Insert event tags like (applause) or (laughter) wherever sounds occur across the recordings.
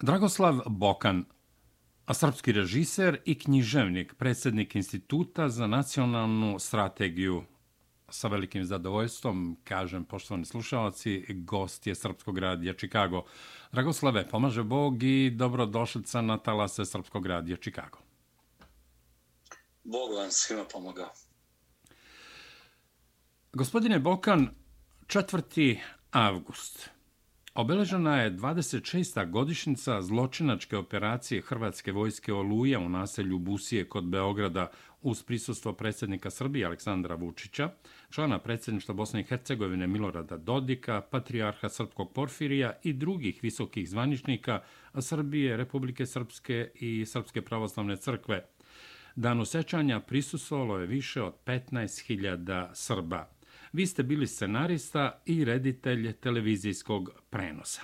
Dragoslav Bokan, a srpski režiser i književnik, predsjednik Instituta za nacionalnu strategiju. Sa velikim zadovoljstvom, kažem, poštovani slušalci, gost je Srpskog radija Čikago. Dragoslave, pomaže Bog i dobrodošlica na talase Srpskog radija Čikago. Bog vam svima pomogao. Gospodine Bokan, 4. avgust. Obeležena je 26. godišnjica zločinačke operacije Hrvatske vojske Oluja u naselju Busije kod Beograda uz prisustvo predsjednika Srbije Aleksandra Vučića, člana predsjedništva Bosne i Hercegovine Milorada Dodika, patrijarha Srpskog Porfirija i drugih visokih zvaničnika Srbije, Republike Srpske i Srpske pravoslavne crkve. Danu sećanja prisustvovalo je više od 15.000 Srba. Vi ste bili scenarista i reditelj televizijskog prenosa.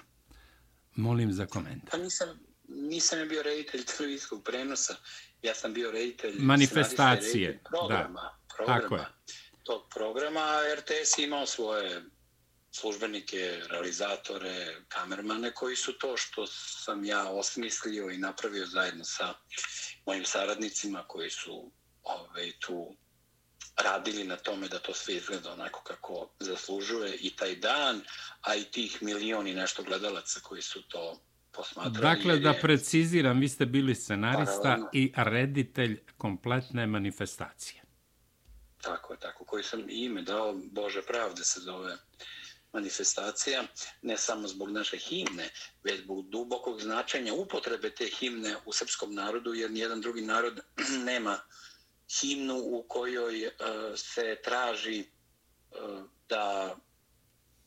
Molim za komentar. Pa nisam, nisam bio reditelj televizijskog prenosa. Ja sam bio reditelj manifestacije. Programa, da. programa. Tako je. Tog programa RTS imao svoje službenike, realizatore, kamermane koji su to što sam ja osmislio i napravio zajedno sa mojim saradnicima koji su ove, ovaj, tu radili na tome da to sve izgleda onako kako zaslužuje i taj dan, a i tih milioni nešto gledalaca koji su to posmatrali. Dakle, da preciziram, vi ste bili scenarista Paralelno. i reditelj kompletne manifestacije. Tako je, tako, koji sam ime dao, Bože pravde se zove manifestacija, ne samo zbog naše himne, već zbog dubokog značenja upotrebe te himne u srpskom narodu, jer nijedan drugi narod (clears throat) nema himnu u kojoj e, se traži e, da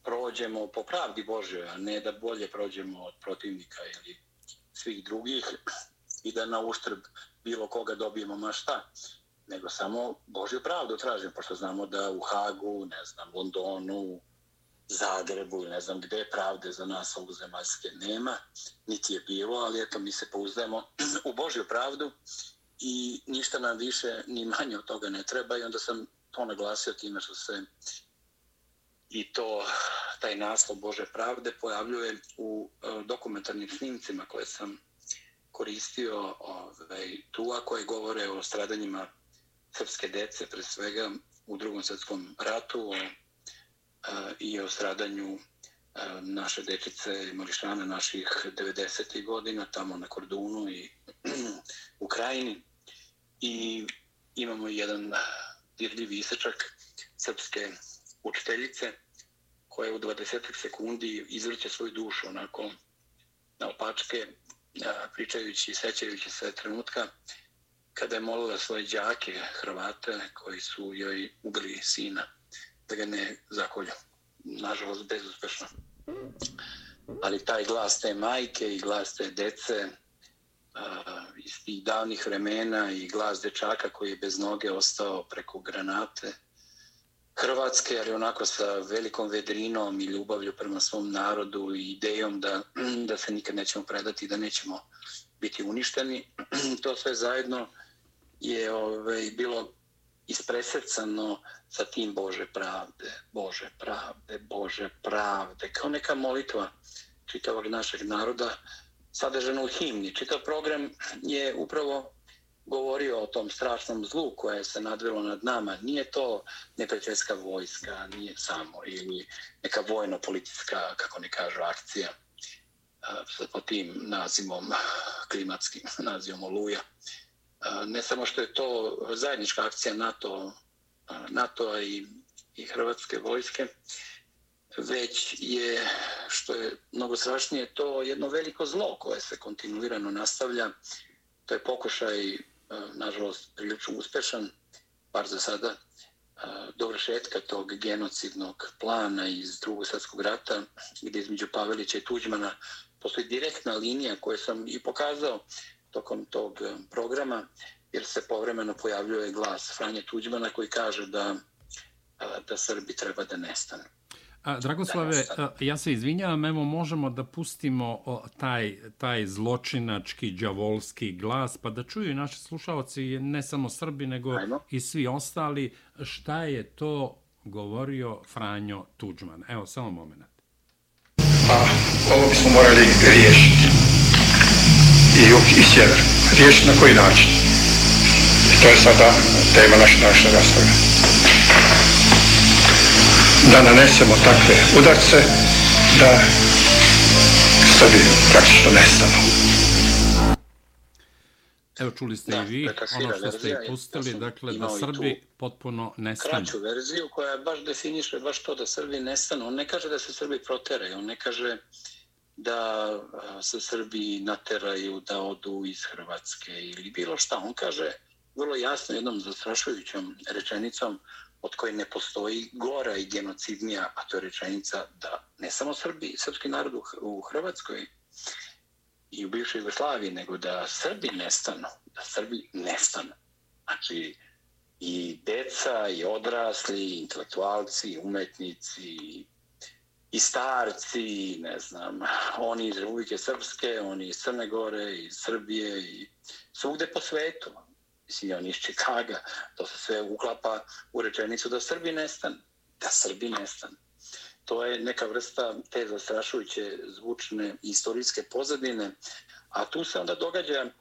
prođemo po pravdi Božoj, a ne da bolje prođemo od protivnika ili svih drugih i da na uštrb bilo koga dobijemo ma šta, nego samo Božju pravdu tražimo, pošto znamo da u Hagu, ne znam, Londonu, Zagrebu ne znam gde pravde za nas ovozemaljske nema, niti je bilo, ali eto mi se pouzdajemo (clears throat) u Božju pravdu i ništa nam više ni manje od toga ne treba. I onda sam to naglasio time što se i to taj naslov Bože pravde pojavljuje u e, dokumentarnim snimcima koje sam koristio ovaj, tu, a koje govore o stradanjima srpske dece, pre svega u drugom svjetskom ratu o, a, i o stradanju naše dečice i mališane naših 90. godina tamo na Kordunu i (clears throat) u Krajini i imamo jedan dirljiv isečak srpske učiteljice koja u 20 sekundi izvrće svoju dušu onako na opačke pričajući i sećajući se trenutka kada je molila svoje đake Hrvate koji su joj ubili sina da ga ne zakolju. Nažalost, bezuspešno. Ali taj glas te majke i glas te dece iz tih davnih vremena i glas dečaka koji je bez noge ostao preko granate Hrvatske, ali onako sa velikom vedrinom i ljubavlju prema svom narodu i idejom da, da se nikad nećemo predati i da nećemo biti uništeni. (clears throat) To sve zajedno je ovaj, bilo ispresecano sa tim Bože pravde, Bože pravde, Bože pravde, kao neka molitva čitavog našeg naroda, sadržana u himni. Čitav program je upravo govorio o tom strašnom zlu koje se nadvilo nad nama. Nije to neprijateljska vojska, nije samo, ili neka vojno-politička, kako ne kažu, akcija po tim nazivom, klimatskim (laughs) nazivom Oluja. Ne samo što je to zajednička akcija NATO, NATO i, i Hrvatske vojske, već je, što je mnogo strašnije, to jedno veliko zlo koje se kontinuirano nastavlja. To je pokušaj, nažalost, prilično uspešan, par za sada, dovršetka tog genocidnog plana iz drugog svjetskog rata, gdje između Pavelića i Tuđmana postoji direktna linija koju sam i pokazao tokom tog e, programa, jer se povremeno pojavljuje glas Franje Tuđmana koji kaže da, da Srbi treba da nestane. A, Dragoslave, ja se izvinjavam, evo možemo da pustimo taj, taj zločinački, džavolski glas, pa da čuju i naši slušalci, ne samo Srbi, nego Ajmo. i svi ostali, šta je to govorio Franjo Tuđman. Evo, samo moment. A, ovo bismo morali riješiti. I sjever. Riješiti na koji način? I to je sada tema naše naše rastave. Da nanesemo takve udarce, da Srbi praktično nestanu. Evo čuli ste Da, i vi ono što ste i pustili, ja sam dakle da Srbi potpuno nestanu. kraću verziju koja baš definiše baš to da Srbi nestanu. On ne kaže da se Srbi proteraju, on ne kaže da se Srbi nateraju da odu iz Hrvatske ili bilo šta. On kaže vrlo jasno jednom zastrašujućom rečenicom od koje ne postoji gora i genocidnija, a to je rečenica da ne samo Srbi, srpski narod u u Hrvatskoj i u bivšoj Jugoslaviji, nego da Srbi nestanu, da Srbi nestanu. Znači, i deca, i odrasli, i intelektualci, i umetnici, i starci, i ne znam, oni iz Republike Srpske, oni iz Crne Gore, iz Srbije, i svugde po svetu. Mislim, i oni iz Čikaga, to se sve uklapa u rečenicu da Srbi nestanu. Da Srbi nestanu. To je neka vrsta te zastrašujuće zvučne istorijske pozadine, a tu se onda događa e,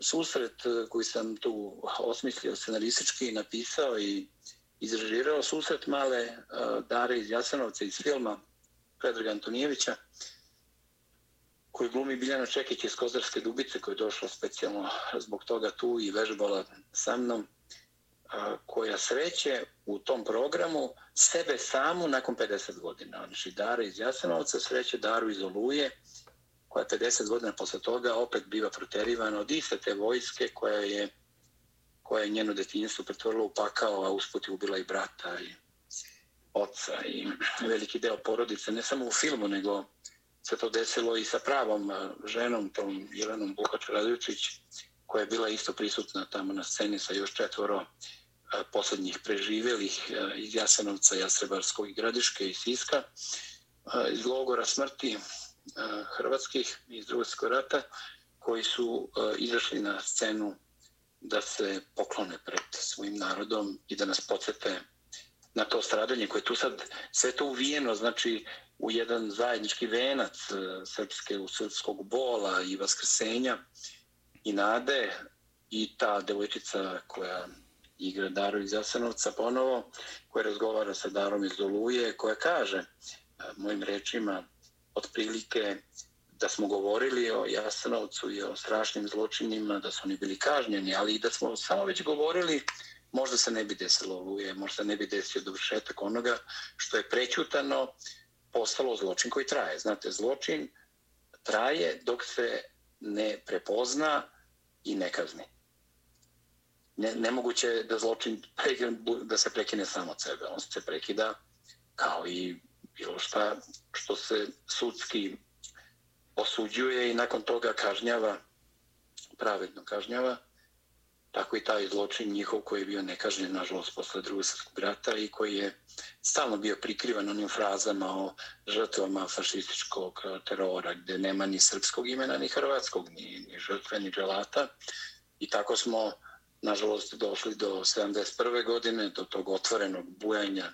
susret e, koji sam tu osmislio scenaristički i napisao i izrežirao susret male e, Dare iz Jasenovca iz filma Predraga Antonijevića koji glumi Biljana Čekić iz Kozarske Dubice koja je došla specijalno zbog toga tu i vežbala sa mnom a, koja sreće u tom programu sebe samu nakon 50 godina. Znači Dara iz Jasenovca sreće Daru iz Oluje koja 50 godina posle toga opet biva proterivana od iste te vojske koja je koja je njeno detinjstvo pretvorila u pakao, a usput je ubila i brata i oca i veliki deo porodice, ne samo u filmu, nego se to desilo i sa pravom ženom, tom Jelenom Buhač Radovićić koja je bila isto prisutna tamo na sceni sa još četvoro posljednjih preživelih iz Jasenovca, Jasrebarskog i Gradiške i Siska, iz logora smrti hrvatskih iz drugog rata, koji su izašli na scenu da se poklone pred svojim narodom i da nas podsjete na to stradanje koje tu sad sve to uvijeno, znači u jedan zajednički venac e, srpske, u srpskog bola i vaskrsenja i nade i ta devojčica koja igra Daru iz Jasenovca ponovo, koja razgovara sa Darom iz Doluje, koja kaže e, mojim rečima otprilike da smo govorili o Jasenovcu i o strašnim zločinima, da su oni bili kažnjeni, ali i da smo samo već govorili možda se ne bi desilo oluje, možda ne bi desio dovršetak onoga što je prećutano, postalo zločin koji traje. Znate, zločin traje dok se ne prepozna i ne kazni. Ne, nemoguće je da zločin prekine, da se prekine samo od sebe. On se prekida kao i bilo šta što se sudski osuđuje i nakon toga kažnjava, pravedno kažnjava, tako i taj zločin njihov koji je bio nekažnjen, nažalost, posle drugog svjetskog rata i koji je stalno bio prikrivan onim frazama o žrtvama fašističkog terora, gde nema ni srpskog imena, ni hrvatskog, ni, ni žrtve, ni dželata. I tako smo, nažalost, došli do 71. godine, do tog otvorenog bujanja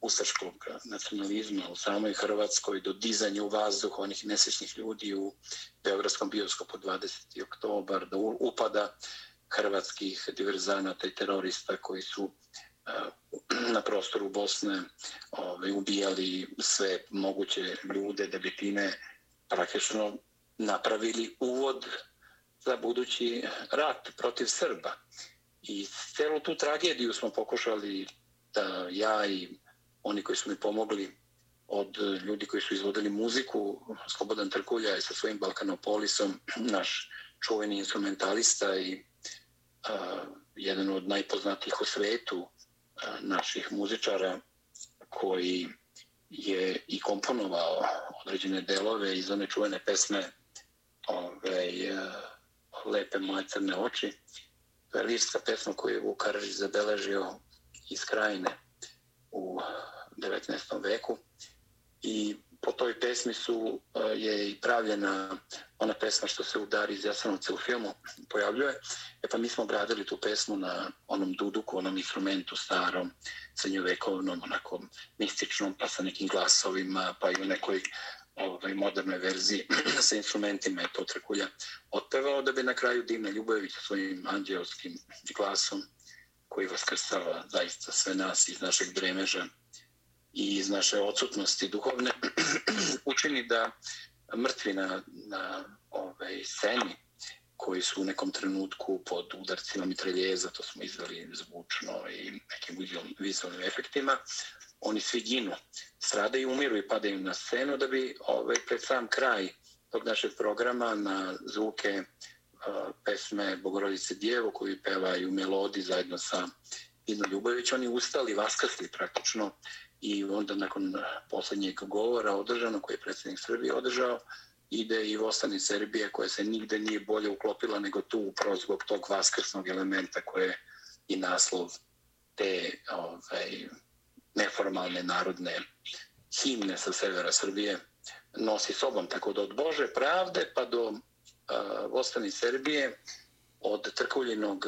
ustaškog nacionalizma u samoj Hrvatskoj, do dizanja u vazduh onih nesečnih ljudi u Beogradskom bioskopu 20. oktobar, do upada hrvatskih diverzanata i terorista koji su eh, (clears throat) na prostoru Bosne ovaj, ubijali sve moguće ljude da bi time praktično napravili uvod za budući rat protiv Srba. I celu tu tragediju smo pokušali da ja i oni koji su mi pomogli od ljudi koji su izvodili muziku, Slobodan Trkulja je sa svojim Balkanopolisom, (clears throat) naš čuveni instrumentalista i jedan od najpoznatijih u svetu naših muzičara koji je i komponovao određene delove iz one čuvene pesme ove, Lepe moje crne oči. To je lirska pesma koju je Vuk Karadžić zabeležio iz krajine u 19. veku i po toj pesmi su e, je i pravljena ona pesma što se udari iz Jasanovca u filmu pojavljuje. E pa mi smo obradili tu pesmu na onom duduku, onom instrumentu starom, srednjovekovnom, onako mističnom, pa sa nekim glasovima, pa i u nekoj ovaj, modernoj verziji (clears throat) sa instrumentima je to Trkulja otpevao da bi na kraju Dimna Ljubojević svojim anđelskim glasom koji vaskrstava zaista sve nas iz našeg dremeža i iz naše odsutnosti duhovne (clears throat) učini da mrtvi na, na ovaj, sceni koji su u nekom trenutku pod udarcima mitraljeza, to smo izveli zvučno i nekim vizualnim efektima, oni svi ginu, stradaju, umiru i padaju na scenu da bi ovaj, pred sam kraj tog našeg programa na zvuke uh, pesme Bogorodice Djevo koju pevaju melodi zajedno sa Ino Ljubović, oni ustali, vaskasli praktično i onda nakon posljednjeg govora održano koji je predsjednik Srbije održao, ide i Vostani Srbije koja se nigde nije bolje uklopila nego tu upravo zbog tog vaskrsnog elementa koje je i naslov te ovaj, neformalne narodne himne sa severa Srbije nosi sobom. Tako da od Bože pravde pa do eh, uh, Vostani Srbije, od Trkuljinog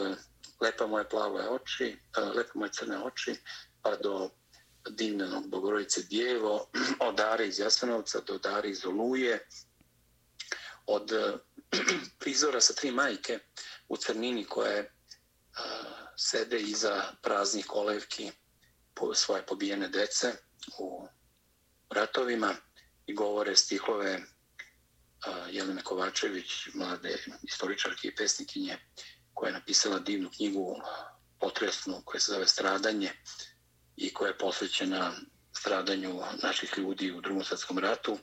Lepa moje plave oči, eh, uh, Lepa moje crne oči, pa do divnenog Bogorodice Djevo, (clears throat) od Dare iz Jasenovca do Dare iz Oluje, od (clears throat) prizora sa tri majke u Crnini koje sede iza praznih kolevki po svoje pobijene dece u ratovima i govore stihove Jelene Kovačević, mlade istoričarke i pesnikinje, koja je napisala divnu knjigu potresnu koja se zove Stradanje i koja je posvećena stradanju naših ljudi u drugom svjetskom ratu,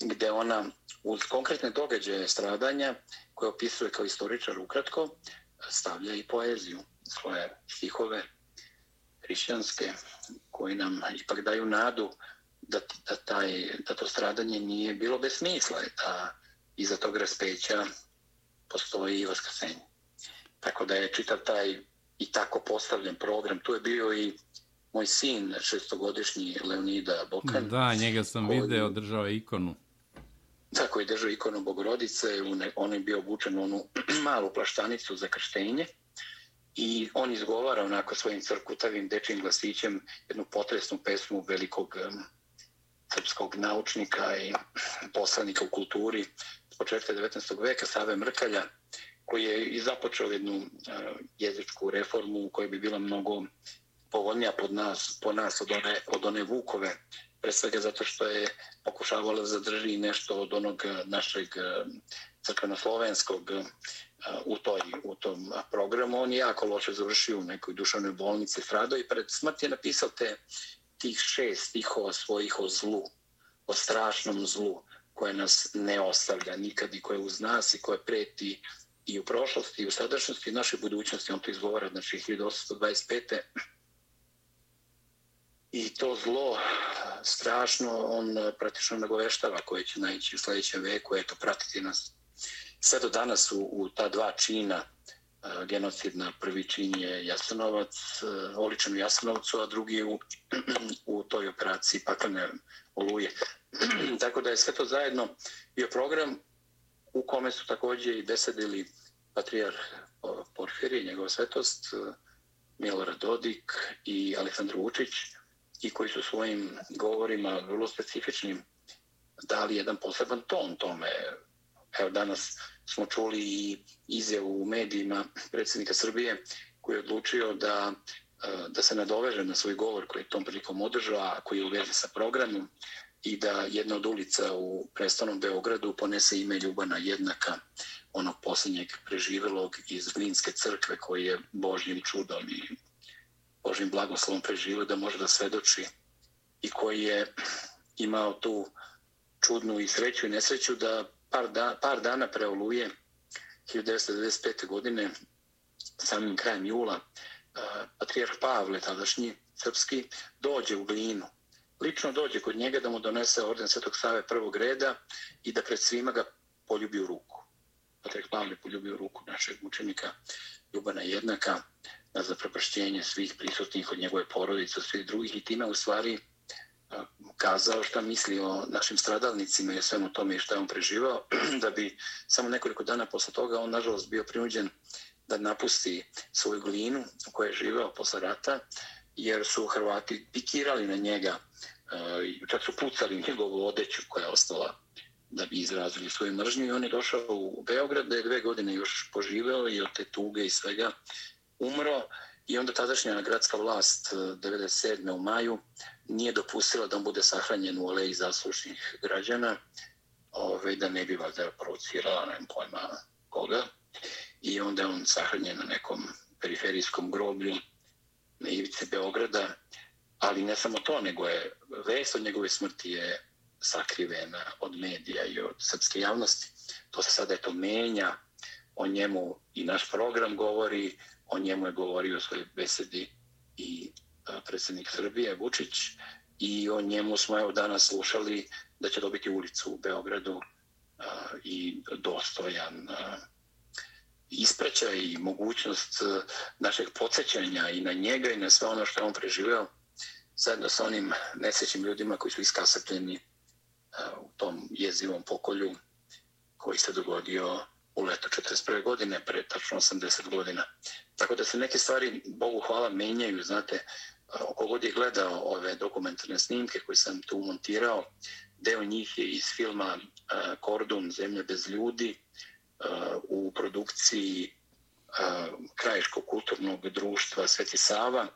gde ona uz konkretne događaje stradanja koje opisuje kao istoričar ukratko, stavlja i poeziju, svoje stihove hrišćanske koji nam ipak daju nadu da, da, taj, da to stradanje nije bilo bez smisla, da iza tog raspeća postoji i vaskrsenje. Tako da je čitav taj i tako postavljen program. Tu je bio i moj sin, šestogodišnji Leonida Bokan. Da, njega sam koji, video, držao ikonu. Tako je držao ikonu Bogorodice, on je bio obučen u onu (clears throat) malu plaštanicu za krštenje i on izgovara onako svojim crkutavim dečim glasićem jednu potresnu pesmu velikog um, srpskog naučnika i (clears throat) poslanika u kulturi s početka 19. veka Save Mrkalja koji je i započeo jednu uh, jezičku reformu koja bi bila mnogo povoljnija pod nas, po nas od one, od one Vukove pre svega zato što je pokušavala zadrži nešto od onog eh, našeg eh, crkveno-slovenskog eh, u, toj, u tom programu. On je jako loše završio u nekoj dušavnoj bolnici Frado i pred smrt je napisao te tih šest stihova svojih o zlu, o strašnom zlu koje nas ne ostavlja nikad i koje uz nas i koje preti i u prošlosti i u sadašnjosti i našoj budućnosti. On to izgovara, znači 1825 i to zlo eh, strašno on eh, praktično nagoveštava koje će naići u sljedećem veku, eto, pratiti nas sve do danas u, u ta dva čina eh, genocidna. Prvi čin je Jasenovac, oličan u Jasenovcu, a drugi u, (clears throat) u toj operaciji paklene oluje. (clears throat) Tako da je sve to zajedno bio program u kome su također i besedili patrijar Porfiri, njegova svetost, Milorad Dodik i Aleksandar Vučić, i koji su svojim govorima vrlo specifičnim dali jedan poseban ton tome. Evo danas smo čuli i izjavu u medijima predsjednika Srbije koji je odlučio da, e, da se nadoveže na svoj govor koji je tom prilikom održao, a koji je u vezi sa programom i da jedna od ulica u prestanom Beogradu ponese ime Ljubana Jednaka, onog posljednjeg preživelog iz Glinske crkve koji je Božnjim čudom i Božim blagoslovom preživio da može da svedoči i koji je imao tu čudnu i sreću i nesreću da par, da, par dana pre oluje 1995. godine samim krajem jula e, patrijarh Pavle, tadašnji srpski, dođe u glinu. Lično dođe kod njega da mu donese orden Svetog Save prvog reda i da pred svima ga poljubi u ruku. Patrijarh Pavle poljubi u ruku našeg učenika Ljubana Jednaka za zapropašćenje svih prisutnih od njegove porodice, od svih drugih i time u stvari e, kazao šta misli o našim stradalnicima i o svemu tome i šta je on preživao, (clears throat) da bi samo nekoliko dana posle toga on nažalost bio prinuđen da napusti svoju glinu u kojoj je živeo posle rata, jer su Hrvati pikirali na njega e, čak su pucali njegovu odeću koja je ostala da bi izrazili svoju mržnju i on je došao u Beograd da je dve godine još poživeo i od te tuge i svega umro i onda tadašnja gradska vlast eh, 97. u maju nije dopustila da on bude sahranjen u aleji zaslušnih građana ove, da ne bi valjda provocirala, ne pojma koga. I onda je on sahranjen na nekom periferijskom groblju na ivice Beograda, ali ne samo to, nego je vest od njegove smrti je sakrivena od medija i od srpske javnosti. To se sada eto menja, o njemu i naš program govori, o njemu je govorio u svojoj besedi i e, predsjednik Srbije, Vučić, i o njemu smo evo danas slušali da će dobiti ulicu u Beogradu e, i dostojan e, ispraćaj i mogućnost našeg podsjećanja i na njega i na sve ono što on preživeo zajedno sa onim nesećim ljudima koji su iskasapljeni u tom jezivom pokolju koji se dogodio u leto 41. godine, pre tačno 80 godina. Tako da se neke stvari, Bogu hvala, menjaju, znate, oko god je gledao ove dokumentarne snimke koje sam tu montirao, deo njih je iz filma Kordun, Zemlja bez ljudi, u produkciji Krajiškog kulturnog društva Sveti Sava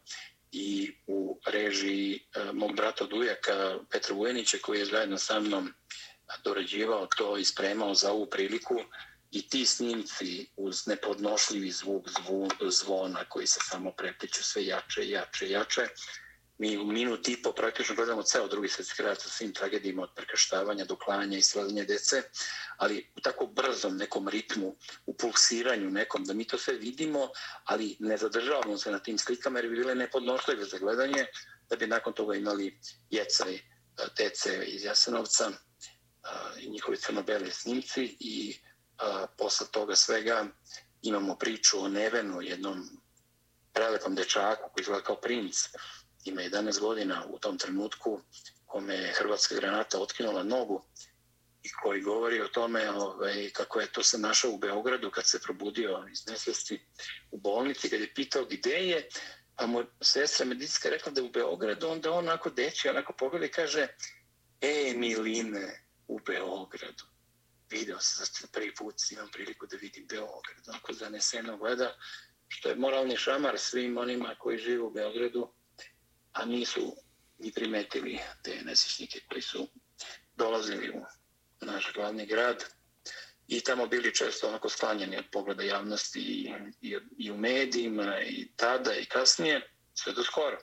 i u režiji mog brata Dujaka Petra Vujenića koji je zajedno sa mnom dorađivao to i spremao za ovu priliku i ti snimci uz nepodnošljivi zvuk zvu, zvona koji se samo prepliču sve jače i jače i jače. Mi u minut i po praktično gledamo ceo drugi svjetski rat sa svim tragedijima od prekrštavanja do klanja i stradanja dece, ali u tako brzom nekom ritmu, u pulsiranju nekom, da mi to sve vidimo, ali ne zadržavamo se na tim slikama jer bi bile nepodnošljive za gledanje, da bi nakon toga imali jecaj e, tece iz Jasenovca e, i njihovi crnobeli snimci i a, posle toga svega imamo priču o Nevenu, jednom prelepom dečaku koji izgleda kao princ, ima 11 godina u tom trenutku kome je hrvatska granata otkinula nogu i koji govori o tome ovaj, kako je to se našao u Beogradu kad se probudio iz nesvesti u bolnici, kad je pitao gde je, pa mu sestra medicinska rekla da je u Beogradu, onda on onako deći, onako pogleda i kaže, e, Miline, u Beogradu video se prvi put imam priliku da vidim Beograd, onako zaneseno gleda, što je moralni šamar svim onima koji žive u Beogradu, a nisu ni primetili te nesečnike koji su dolazili u naš glavni grad i tamo bili često onako sklanjeni od pogleda javnosti i, i, i u medijima i tada i kasnije, sve do skoro.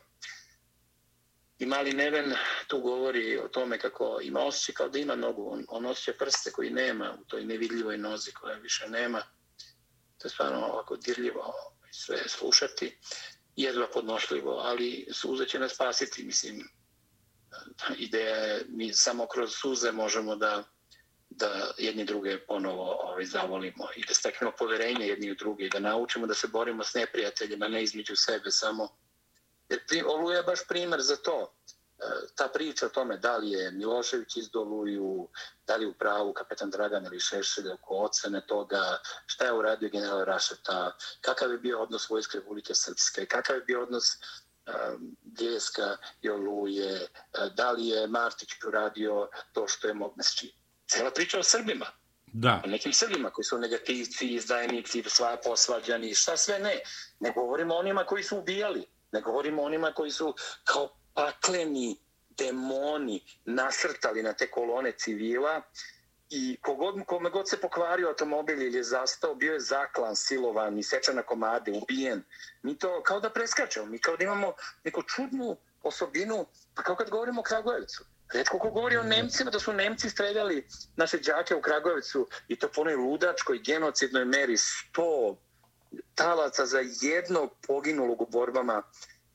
I mali Neven tu govori o tome kako ima osjećaj kao da ima nogu. On, on osjeća prste koji nema u toj nevidljivoj nozi koja više nema. To je stvarno ovako dirljivo ovaj, sve slušati. Jedva podnošljivo, ali suze će nas spasiti. Mislim, ideja je, mi samo kroz suze možemo da da jedni druge ponovo ovaj, zavolimo i da steknemo poverenje jedni u druge i da naučimo da se borimo s neprijateljima, ne između sebe samo Jer Oluja je baš primer za to. E, ta priča o tome da li je Milošević iz Doluju, da li je u pravu kapetan Dragan ili Šešelj oko ocene toga, šta je uradio general Rašeta, kakav je bio odnos Vojske Republike Srpske, kakav je bio odnos um, Bljeska i Oluje, da li je Martić uradio to što je mogu. Znači, cela priča o Srbima. Da. O nekim Srbima koji su negativci, izdajnici, sva posvađani, šta sve ne. Ne govorimo o onima koji su ubijali. Ne govorimo onima koji su kao pakleni demoni nasrtali na te kolone civila i kogod, kome god se pokvario automobil ili je zastao, bio je zaklan, silovan, isečan na komade, ubijen. Mi to kao da preskačemo, mi kao da imamo neku čudnu osobinu, pa kao kad govorimo o Kragujevcu. Redko ko govori o Nemcima, da su Nemci streljali naše džake u Kragujevcu i to po onoj ludačkoj, genocidnoj meri, sto talaca za jednog poginulog u borbama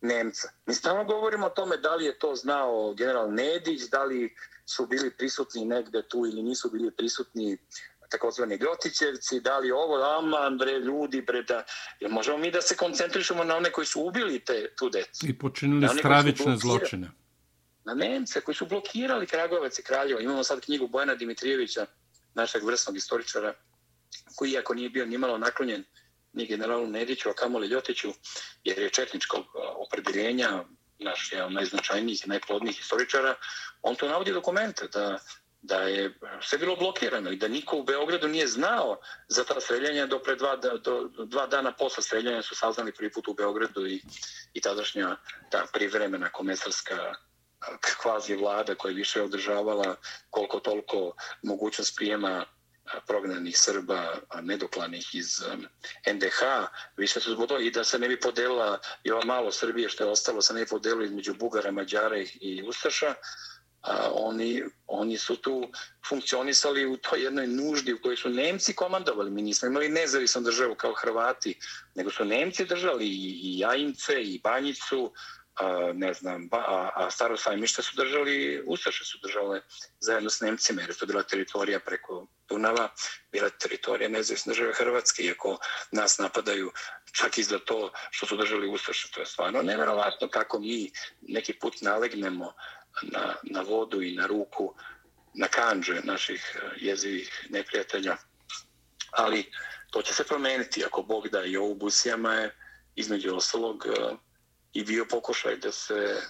Nemca. Mi stalno govorimo o tome da li je to znao general Nedić, da li su bili prisutni negde tu ili nisu bili prisutni takozvani Ljotićevci, da li ovo, aman, bre, ljudi, bre, da... Jer možemo mi da se koncentrišemo na one koji su ubili te, tu decu. I počinili stravične zločine. Na Nemce koji su blokirali Kragovac i Kraljevo. Imamo sad knjigu Bojana Dimitrijevića, našeg vrsnog istoričara, koji iako nije bio nimalo naklonjen ni generalu Nediću, a kamoli Ljotiću, jer je četničkog opredeljenja, naš jedan najznačajnijih i najplodnijih istoričara, on to navodi dokumente da da je sve bilo blokirano i da niko u Beogradu nije znao za ta streljanja do pre dva, do, do, dva dana posle streljanja su saznali prvi put u Beogradu i, i tadašnja ta privremena komesarska kvazi vlada koja je više održavala koliko toliko mogućnost prijema prognanih Srba nedoklanih iz NDH, više su zbog i da se ne bi podelila i ova malo Srbije što je ostalo, se ne bi podelo između Bugara, Mađara i Ustaša, a, oni, oni su tu funkcionisali u toj jednoj nuždi u kojoj su Nemci komandovali. Mi nismo imali nezavisnu državu kao Hrvati, nego su Nemci držali i, i Jajince i Banjicu, a, ne znam, ba, a, a staro sajmište su držali, Ustaše su držale zajedno s Nemcima, jer je to bila teritorija preko Dunava, bila teritorija nezavisne države Hrvatske, iako nas napadaju čak i za to što su držali Ustaše. To je stvarno nevjerovatno kako mi neki put nalegnemo na, na vodu i na ruku, na kanđe naših e, jezivih neprijatelja. Ali to će se promeniti ako Bog da i ovu busijama je između ostalog e, i bio pokušaj da se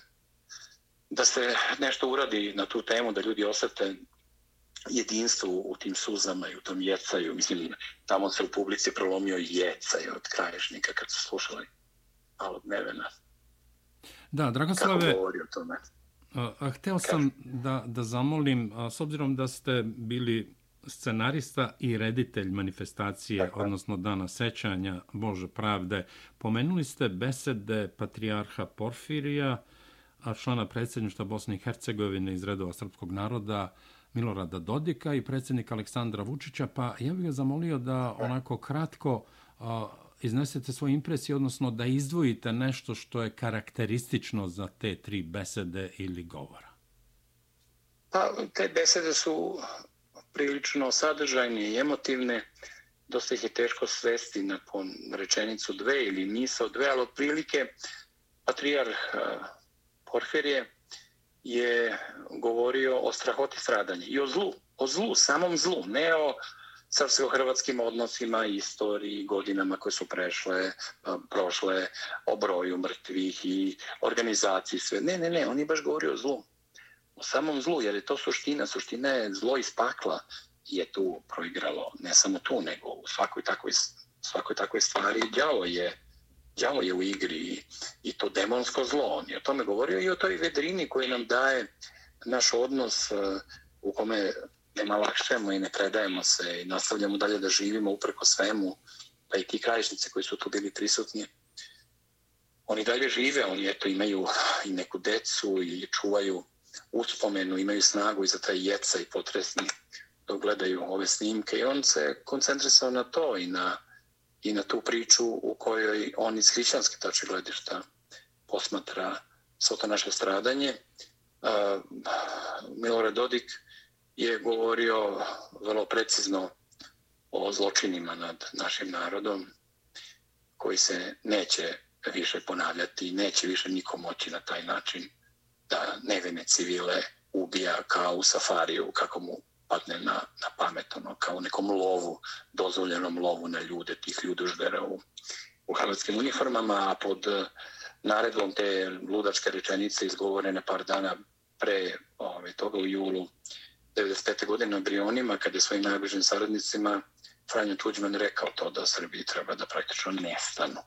da se nešto uradi na tu temu, da ljudi osete jedinstvo u tim suzama i u tom jecaju. Mislim, tamo se u publici prolomio jecaj od kraješnika kad su slušali malo dnevena. Da, Dragoslave, kako govori o tome. A, hteo sam da, da zamolim, a, s obzirom da ste bili scenarista i reditelj manifestacije, Tako. odnosno dana sećanja Bože pravde, pomenuli ste besede patrijarha Porfirija, a člana predsjedništva Bosne i Hercegovine iz redova srpskog naroda, Milorada Dodika i predsjednika Aleksandra Vučića, pa ja bih ga zamolio da onako kratko a, iznesete svoje impresije, odnosno da izdvojite nešto što je karakteristično za te tri besede ili govora? Pa, te besede su prilično sadržajne i emotivne. Dosta ih je teško svesti nakon rečenicu dve ili misao dve, ali otprilike patrijarh e, Porfirije je govorio o strahoti stradanja i o zlu, o zlu, samom zlu, ne o srpsko-hrvatskim odnosima, istoriji, godinama koje su prešle, e, prošle, o broju mrtvih i organizaciji sve. Ne, ne, ne, on je baš govorio o zlu. O samom zlu, jer je to suština. Suština je zlo iz pakla je tu proigralo. Ne samo tu, nego u svakoj takvoj, svakoj takvoj stvari. Đavo je, đavo je u igri i, i to demonsko zlo. On je o tome govorio i o toj vedrini koji nam daje naš odnos uh, u kome nema malakšemo i ne predajemo se i nastavljamo dalje da živimo upreko svemu, pa i ti krajišnice koji su tu bili prisutni. Oni dalje žive, oni eto imaju i neku decu i čuvaju uspomenu, imaju snagu i za taj jeca i potresni dok gledaju ove snimke i on se koncentrisao na to i na, i na tu priču u kojoj on iz hrišćanske tače gledišta posmatra svo to naše stradanje. Uh, Milorad Dodik je govorio vrlo precizno o zločinima nad našim narodom koji se neće više ponavljati, neće više niko moći na taj način da nevine civile ubija kao u safariju, kako mu padne na, na pamet, ono, kao u nekom lovu, dozvoljenom lovu na ljude, tih ljudužbera u, u hrvatskim uniformama, a pod eh, naredbom te ludačke rečenice izgovorene par dana pre ove, toga u julu 95. godine na Brionima, kada je svojim najbližim saradnicima Franjo Tuđman rekao to da Srbiji treba da praktično nestanu.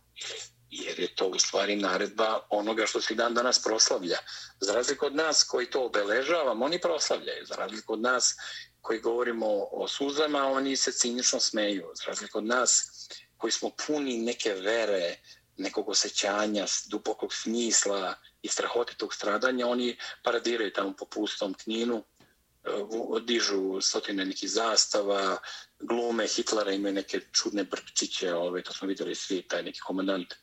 Jer je to u stvari naredba onoga što se dan danas proslavlja. Za razliku od nas koji to obeležavamo, oni proslavljaju. Za razliku od nas koji govorimo o suzama, oni se cinično smeju. Za razliku od nas koji smo puni neke vere, nekog osjećanja, dubokog smisla i strahotitog stradanja, oni paradiraju tamo po pustom kninu, e, dižu stotine nekih zastava, glume Hitlera imaju neke čudne brčiće, ove, to smo vidjeli svi, taj neki komandant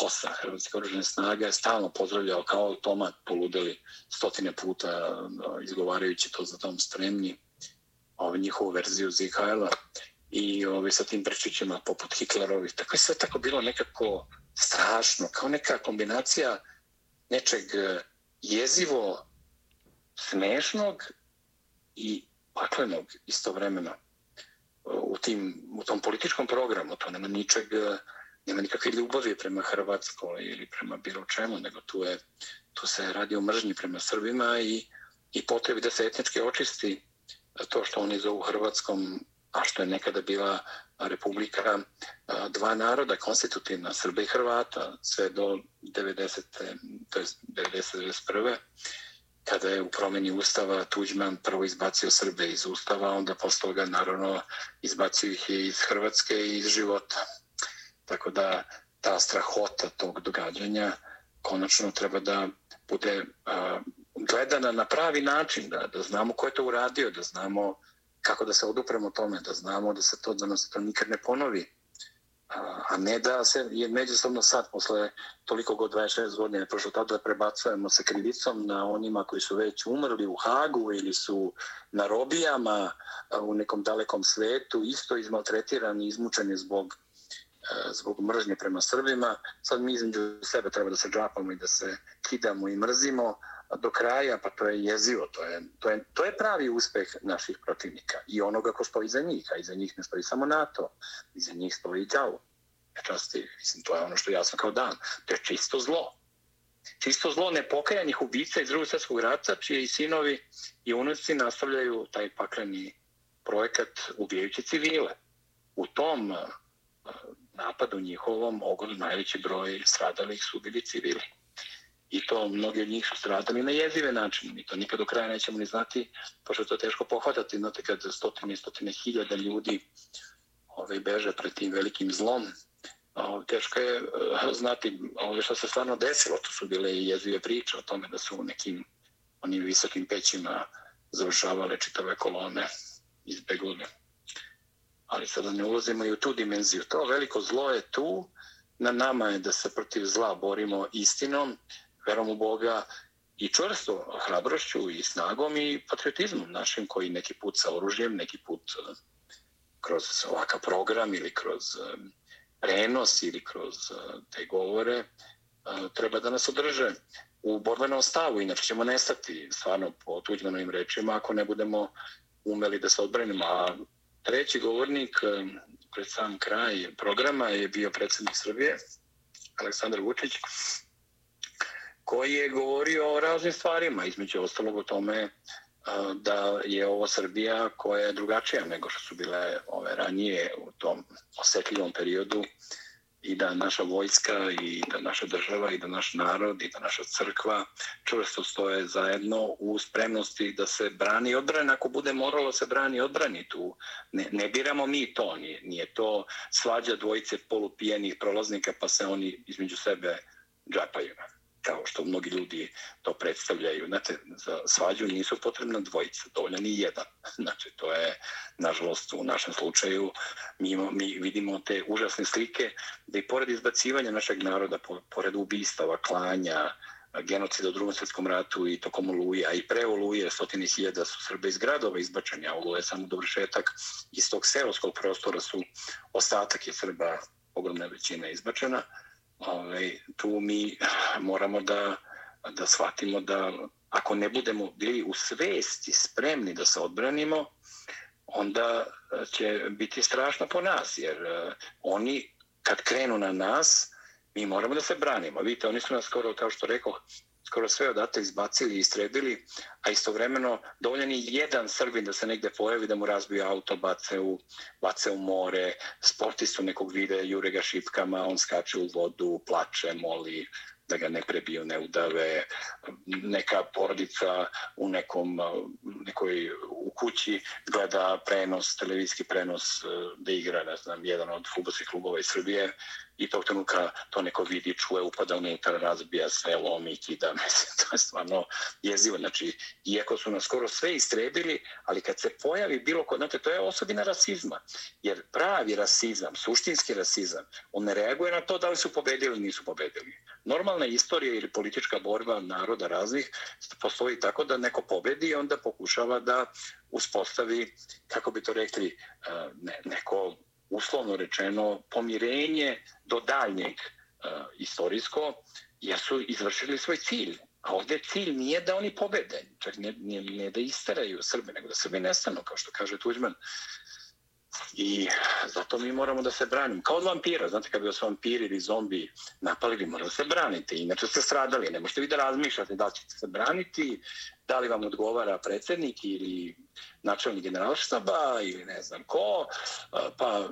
Hossa, Hrvatske oružene snage, stalno pozdravljao kao automat, poludeli stotine puta ono, izgovarajući to za tom spremni, ove, njihovu verziju Zihajla i ove, sa tim brčićima poput Hitlerovih. Tako je sve tako bilo nekako strašno, kao neka kombinacija nečeg e, jezivo smešnog i paklenog istovremeno u, tim, u tom političkom programu. To nema ničeg, e, nema nikakve ljubavi prema Hrvatskoj ili prema bilo čemu, nego tu, je, tu se radi o mržnji prema Srbima i, i potrebi da se etnički očisti to što oni zovu Hrvatskom, a što je nekada bila republika e, dva naroda konstitutivna, Srba i Hrvata, sve do 90. to je 91 kada je u promjeni Ustava Tuđman prvo izbacio Srbe iz Ustava, onda posle toga naravno izbacio ih iz Hrvatske i iz života. Tako da ta strahota tog događanja konačno treba da bude a, gledana na pravi način, da, da znamo ko je to uradio, da znamo kako da se odupremo tome, da znamo da se to, da nas to nikad ne ponovi a ne da se je međusobno sad, posle toliko god 26 godina prošlo tada da prebacujemo sa krivicom na onima koji su već umrli u Hagu ili su na robijama u nekom dalekom svetu, isto izmaltretirani, izmučeni zbog, zbog mržnje prema Srbima. Sad mi između sebe treba da se džapamo i da se kidamo i mrzimo, do kraja, pa to je jezivo, to je, to je, to je pravi uspeh naših protivnika i onoga ko stoji za njih, a iza njih ne stoji samo NATO, iza njih stoji i djavo. Časti, mislim, to je ono što je jasno kao dan. To je čisto zlo. Čisto zlo nepokajanih ubica iz drugog svjetskog rata, čije i sinovi i unuci nastavljaju taj pakleni projekat ubijajući civile. U tom eh, napadu njihovom ogod najveći broj stradalih su bili civili i to mnogi od njih su stradali na jezive načine. Mi to nikad do kraja nećemo ni znati, pošto je to teško pohvatati, znate kad stotine i stotine hiljada ljudi ovaj, beže pred tim velikim zlom, ovaj, teško je eh, znati ovaj, što se stvarno desilo. To su bile i jezive priče o tome da su u nekim onim visokim pećima završavale čitave kolone izbeglune. Ali sada ne ulazimo i u tu dimenziju. To veliko zlo je tu, na nama je da se protiv zla borimo istinom, verom u Boga i čvrsto hrabrošću i snagom i patriotizmom našim koji neki put sa oružjem, neki put e, kroz ovakav program ili kroz e, prenos ili kroz e, te govore treba da nas održe u borbenom stavu, inače ćemo nestati stvarno po tuđmanovim rečima ako ne budemo umeli da se odbranimo. A treći govornik pred sam kraj programa je bio predsjednik Srbije, Aleksandar Vučić, koji je govorio o raznim stvarima, između ostalog o tome da je ovo Srbija koja je drugačija nego što su bile ove ranije u tom osetljivom periodu i da naša vojska i da naša država i da naš narod i da naša crkva čvrsto stoje zajedno u spremnosti da se brani i odbrani. Ako bude moralo se brani i odbrani tu, ne, ne biramo mi to, nije, nije to svađa dvojice polupijenih prolaznika pa se oni između sebe džapaju kao što mnogi ljudi to predstavljaju. Znate, za svađu nisu potrebna dvojica, dovoljan ni jedan. (laughs) Znači, to je, nažalost, u našem slučaju, mi, mi vidimo te užasne slike da i pored izbacivanja našeg naroda, pored ubistava, klanja, genocida u drugom svjetskom ratu i tokom Oluje, a i pre Oluje stotini hiljada su Srbe iz gradova izbačeni, a Oluje je samo dovršetak iz tog seoskog prostora su ostatak je Srba ogromna većina izbačena Ove, tu mi moramo da, da shvatimo da ako ne budemo bili u svesti spremni da se odbranimo, onda će biti strašno po nas, jer e, oni kad krenu na nas, mi moramo da se branimo. Vidite, oni su nas skoro, kao što rekao, skoro sve odatle izbacili i istrebili, a istovremeno dovoljan je jedan Srbin da se negde pojavi, da mu razbiju auto, bace u, bace u more, sportistu nekog vide, jure ga šipkama, on skače u vodu, plače, moli, da ga ne prebiju, ne udave, neka porodica u nekom, nekoj u kući gleda prenos, televizijski prenos eh, da igra, ne znam, jedan od futbolskih klubova iz Srbije, i tog trenutka to neko vidi, čuje, upada unutra, razbija sve, lomi, kida, (laughs) mislim, to je stvarno jezivo. Znači, iako su nas skoro sve istrebili, ali kad se pojavi bilo kod, znate, to je osobina rasizma. Jer pravi rasizam, suštinski rasizam, on ne reaguje na to da li su pobedili ili nisu pobedili. Normalna istorija ili politička borba naroda raznih postoji tako da neko pobedi i onda pokušava da uspostavi, kako bi to rekli, eh, ne, neko uslovno rečeno, pomirenje do daljnjeg e, istorijsko, jer su izvršili svoj cilj. A ovdje cilj nije da oni pobede, čak ne, ne, ne da istaraju Srbe, nego da Srbi nestanu, kao što kaže Tuđman. I zato mi moramo da se branimo. Kao od vampira, znate, kad bi vas vampiri ili zombi napali, vi morate da se branite. Inače ste stradali, ne možete vi da razmišljate da ćete se braniti, da li vam odgovara predsjednik ili načelnik generalštaba ili ne znam ko, pa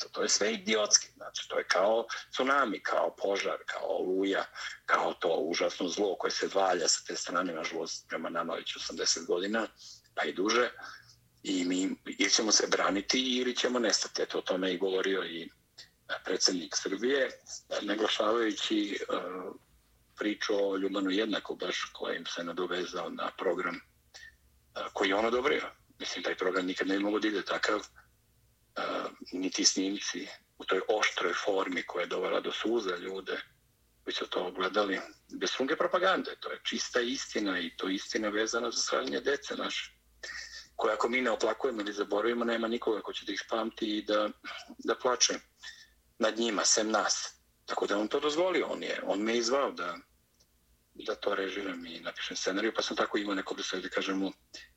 to, to je sve idiotski. Znači, to je kao tsunami, kao požar, kao oluja, kao to užasno zlo koje se valja sa te strane, nažalost, prema nama već 80 godina, pa i duže i mi ili ćemo se braniti ili ćemo nestati. Eto, o tome je govorio i e, predsjednik Srbije, naglašavajući uh, priču o Ljubanu jednako, baš kojim se nadovezao na program uh, koji je on odobrio. Mislim, taj program nikad ne mogu da ide takav, uh, niti snimci u toj oštroj formi koja je dovela do suza ljude koji su to ogledali bez funge propagande. To je čista istina i to istina vezana za sravljenje dece naše koje ako mi ne oplakujemo ili zaboravimo, nema nikoga ko će da ih pamti i da, da plače nad njima, sem nas. Tako da on to dozvolio, on, je, on me izvao da, da to režiram i napišem scenariju, pa sam tako imao neko da kažemo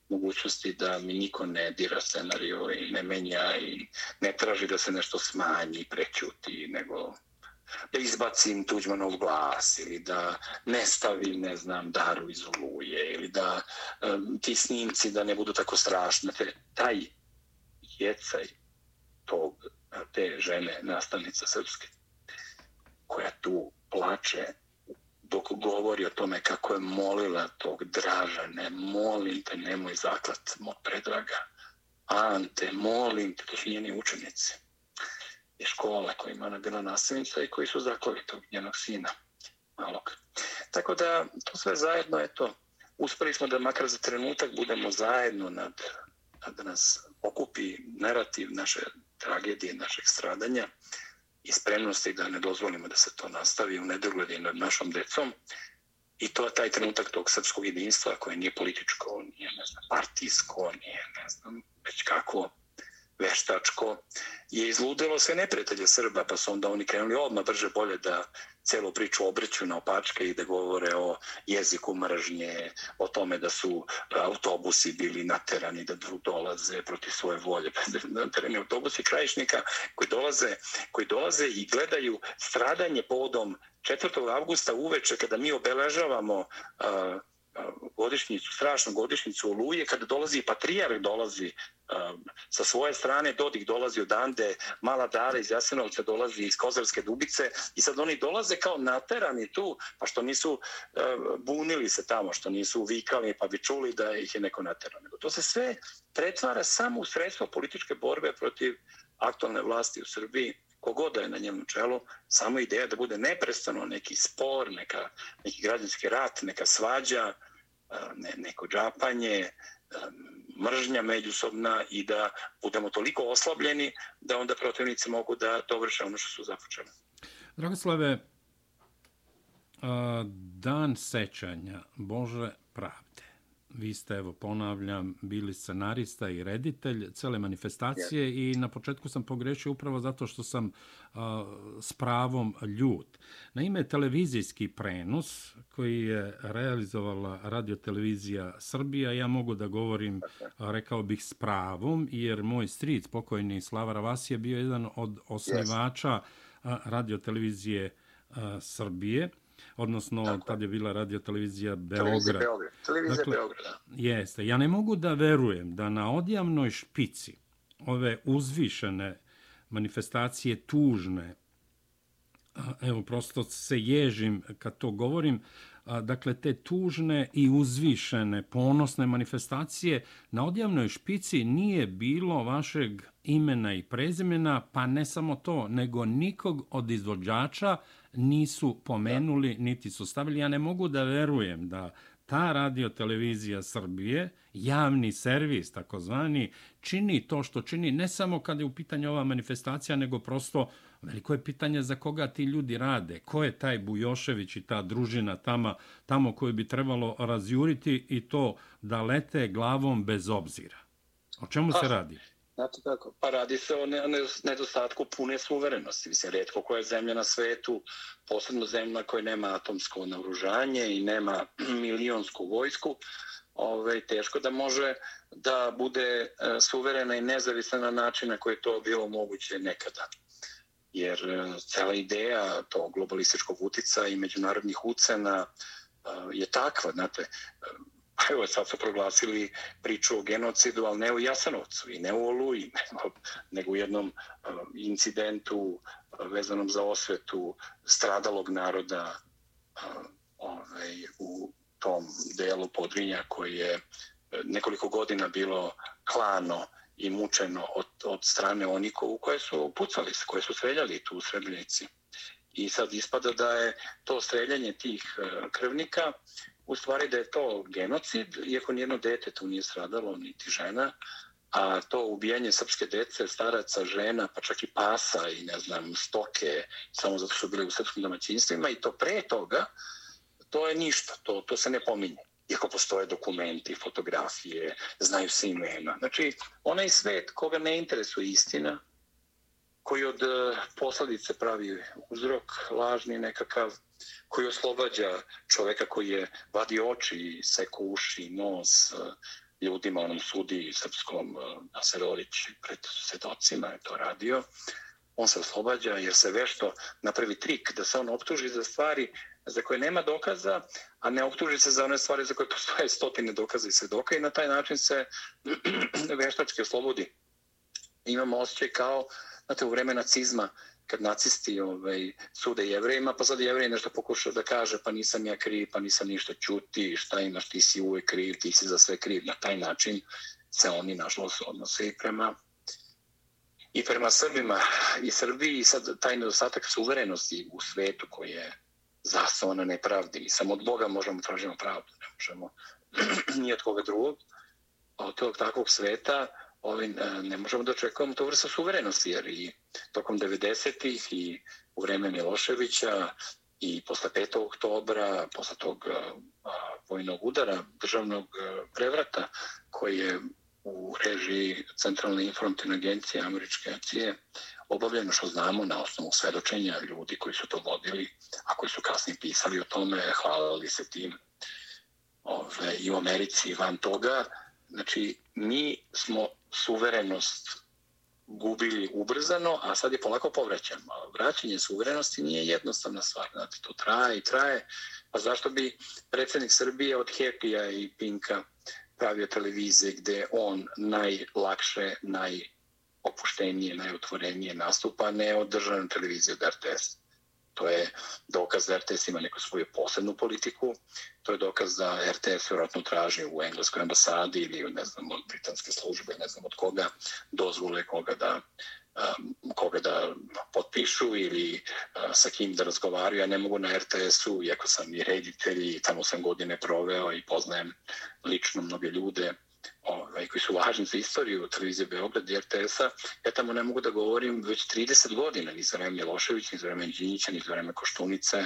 mogućnosti da mi niko ne dira scenariju i ne menja i ne traži da se nešto smanji, prećuti, nego da izbacim Tuđmanov glas ili da ne stavim, ne znam, daru iz oluje ili da um, ti snimci da ne budu tako strašni. Te, taj jecaj tog, te žene, nastavnica srpske, koja tu plače dok govori o tome kako je molila tog draža, ne molim te, nemoj zaklat, mo predraga. Ante, molim te, to su njeni učenici i škole koji ima bila nasilnica i koji su zaklali tog njenog sina malog. Tako da to sve zajedno, je to. uspeli smo da makar za trenutak budemo zajedno nad, da nas okupi narativ naše tragedije, našeg stradanja i spremnosti da ne dozvolimo da se to nastavi u nedogledi nad našom decom. I to je taj trenutak tog srpskog jedinstva koje nije političko, nije ne znam, partijsko, nije ne znam već kako veštačko je izludilo sve neprijatelje Srba, pa su onda oni krenuli odmah brže bolje da celu priču obreću na opačke i da govore o jeziku mržnje, o tome da su e, autobusi bili naterani da dolaze protiv svoje volje. (laughs) Pa, naterani autobusi krajišnika koji dolaze, koji dolaze i gledaju stradanje podom 4. avgusta uveče kada mi obeležavamo uh, godišnjicu, strašnu godišnjicu Oluje, kada dolazi patrijarh, dolazi um, sa svoje strane, Dodik dolazi od Ande, Mala Dara iz Jasenovca dolazi iz Kozarske dubice i sad oni dolaze kao naterani tu, pa što nisu uh, bunili se tamo, što nisu vikali, pa bi čuli da ih je neko naterao. Nego to se sve pretvara samo u sredstvo političke borbe protiv aktualne vlasti u Srbiji, kogoda je na njemu čelu, samo ideja da bude neprestano neki spor, neka, neki građanski rat, neka svađa, Eh, ne, neko džapanje, eh, mržnja međusobna i da budemo toliko oslabljeni da onda protivnici mogu da dovrše ono što su započeli. Dragoslave, eh, dan sećanja Bože pravde vi ste, evo ponavljam, bili scenarista i reditelj cele manifestacije yeah. i na početku sam pogrešio upravo zato što sam uh, s pravom ljut. Na ime televizijski prenos koji je realizovala radiotelevizija Srbija, ja mogu da govorim, uh, rekao bih, s pravom, jer moj stric, pokojni Slava Ravasi, je bio jedan od osnivača uh, radiotelevizije Srbije odnosno Tako. tad je bila radio televizija Beograd. Televizija Beograd, televizija dakle, Beograd. Jeste, ja ne mogu da verujem da na odjavnoj špici ove uzvišene manifestacije tužne, evo prosto se ježim kad to govorim, dakle te tužne i uzvišene ponosne manifestacije na odjavnoj špici nije bilo vašeg imena i prezimena, pa ne samo to, nego nikog od izvođača nisu pomenuli, niti su stavili. Ja ne mogu da verujem da ta radio televizija Srbije, javni servis takozvani, čini to što čini ne samo kada je u pitanju ova manifestacija, nego prosto veliko je pitanje za koga ti ljudi rade, ko je taj Bujošević i ta družina tamo, tamo koju bi trebalo razjuriti i to da lete glavom bez obzira. O čemu se radi? Znate tako, pa radi se o nedostatku pune suverenosti. Mislim, redko koja je zemlja na svetu, posebno zemlja koja nema atomsko naoružanje i nema (clears throat) milionsku vojsku, ovaj, teško da može da bude e, suverena i nezavisna na način na koji je to bilo moguće nekada. Jer e, cela ideja to globalističkog utica i međunarodnih ucena e, je takva, znate, (laughs) evo sad su proglasili priču o genocidu, ali ne u Jasanovcu i ne u Oluji, (laughs) nego, nego u jednom eh, incidentu eh, vezanom za osvetu stradalog naroda eh, ovaj, u tom delu Podrinja koji je nekoliko godina bilo klano i mučeno od, od strane onih u koje su pucali, koje su streljali tu u Srebrenici. I sad ispada da je to streljanje tih krvnika u stvari da je to genocid, iako nijedno dete tu nije stradalo, niti žena, a to ubijanje srpske dece, staraca, žena, pa čak i pasa i ne znam, stoke, samo zato što su bili u srpskim domaćinstvima i to pre toga, to je ništa, to, to se ne pominje. Iako postoje dokumenti, fotografije, znaju se imena. Znači, onaj svet koga ne interesuje istina, koji od eh, posledice pravi uzrok, lažni nekakav, koji oslobađa čoveka koji je vadi oči, seko uši, nos e, ljudima, onom sudi srpskom eh, Aserolić pred svedocima je to radio, on se oslobađa jer se vešto napravi trik da se on optuži za stvari za koje nema dokaza, a ne optuži se za one stvari za koje postoje stotine dokaza i svedoka i na taj način se (clears throat) veštački oslobodi. Imamo osjećaj kao, znate, u vreme nacizma, kad nacisti ovaj, sude jevrejima, pa sad jevrej nešto pokušao da kaže, pa nisam ja kriv, pa nisam ništa čuti, šta imaš, ti si uvek kriv, ti si za sve kriv. Na taj način se oni, nažalost, odnose i prema i prema Srbima i Srbiji i sad taj nedostatak suverenosti u svetu koji je zasnovan na nepravdi. Mi samo od Boga možemo tražimo pravdu, ne možemo (clears throat) ni od koga drugog. Od tog takvog sveta ovim, e, ne možemo da očekujemo to vrsta suverenosti, jer i tokom 90-ih i u vreme Miloševića i posle 5. oktobra, posle tog e, vojnog udara, državnog e, prevrata, koji je u režiji Centralne informativne agencije, američke agencije, obavljeno što znamo na osnovu svedočenja ljudi koji su to vodili, a koji su kasnije pisali o tome, hvalili se tim ove, i u Americi i van toga. Znači, mi smo suverenost gubili ubrzano, a sad je polako povraćan. Vraćanje suverenosti nije jednostavna stvar. Znači, to traje i traje. Pa zašto bi predsjednik Srbije od Hepija i Pinka pravio televizije gde on najlakše, najopuštenije, najotvorenije nastupa, ne od državne televizije od RTS. To je dokaz da RTS ima neku svoju posebnu politiku, to je dokaz da RTS vjerojatno traži u engleskoj ambasadi ili ne znam, od britanske službe, ne znam od koga, dozvole koga da um, koga da potpišu ili uh, sa kim da razgovaraju. Ja ne mogu na RTS-u, iako sam i reditelj i tamo sam godine proveo i poznajem lično mnoge ljude ovaj, koji su važni za istoriju televizije Beograd i RTS-a, ja tamo ne mogu da govorim već 30 godina, ni za vreme Milošević, ni za vreme Đinjića, ni za vreme Koštunice,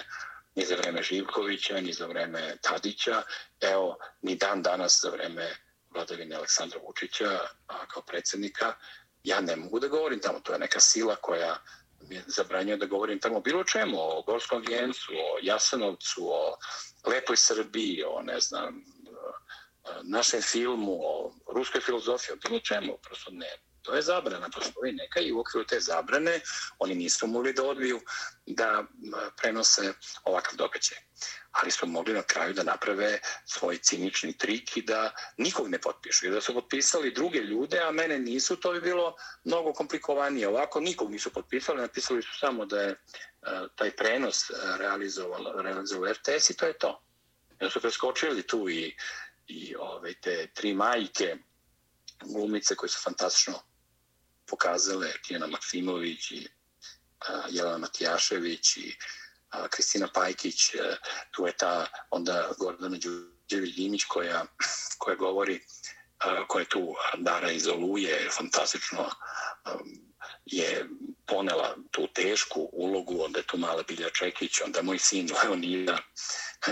ni za vreme Živkovića, ni za vreme Tadića, evo, ni dan danas za vreme vladavine Aleksandra Vučića a, kao predsjednika, ja ne mogu da govorim tamo, to je neka sila koja mi zabranjuje da govorim tamo bilo čemu, o Gorskom vijencu, o Jasanovcu, o Lepoj Srbiji, o ne znam, našem filmu o ruskoj filozofiji, o bilo čemu, prosto ne. To je zabrana, postoji neka i u okviru te zabrane oni nisu mogli da odbiju da prenose ovakav događaj. Ali su mogli na kraju da naprave svoj cinični trik i da nikog ne potpišu. I da su potpisali druge ljude, a mene nisu, to bi bilo mnogo komplikovanije. Ovako nikog nisu potpisali, napisali su samo da je e, taj prenos e, realizovao, realizovao RTS i to je to. Ja su preskočili tu i i ove, te tri majke glumice koje su fantastično pokazale, Tijena Maksimović i a, Jelena Matijašević i a, Kristina Pajkić, a, tu je ta onda Gordana Đurđević-Dimić koja, koja govori a, koja je tu Dara iz Oluje, fantastično je ponela tu tešku ulogu, onda je tu mala Bilja Čekić, onda moj sin Leonida,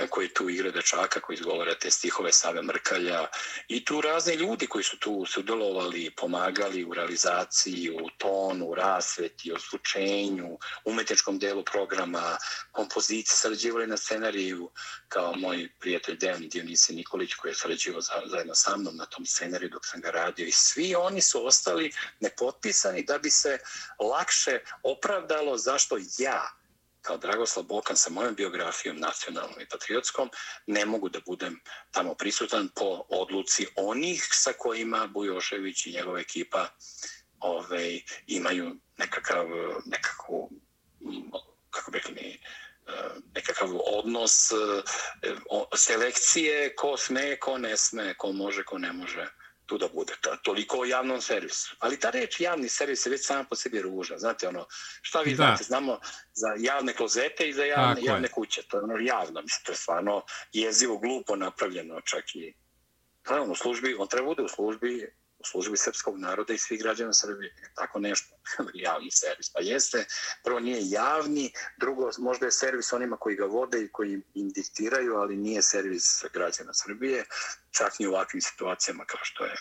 koji tu igra dečaka, koji izgovara te stihove Save Mrkalja. I tu razni ljudi koji su tu sudjelovali, pomagali u realizaciji, u tonu, u rasveti, u slučenju, umetničkom delu programa, kompozicije, sarađivali na scenariju kao moj prijatelj Dejan Dionise Nikolić koji je sarađivao zajedno sa mnom na tom scenariju dok sam ga radio. I svi oni su ostali nepotpisani da bi se lakše opravdalo zašto ja kao Dragoslav Bokan sa mojom biografijom nacionalnom i patriotskom ne mogu da budem tamo prisutan po odluci onih sa kojima Bujošević i njegova ekipa ove, imaju nekakav, nekakvu, kako bih mi, nekakav odnos eh, selekcije ko sme, ko ne sme, ko može, ko ne može tu da bude. To, toliko o javnom servisu. Ali ta reč javni servis je već sama po sebi ruža. Znate, ono, šta vi da. znate, znamo za javne klozete i za javne, javne kuće. To je ono javno, mislim, to je stvarno jezivo, glupo napravljeno, čak i ono, u službi, on treba bude u službi u službi srpskog naroda i svih građana Srbije. Tako nešto, (laughs) javni servis. Pa jeste, prvo nije javni, drugo možda je servis onima koji ga vode i koji im diktiraju, ali nije servis građana Srbije, čak ni u ovakvim situacijama kao što je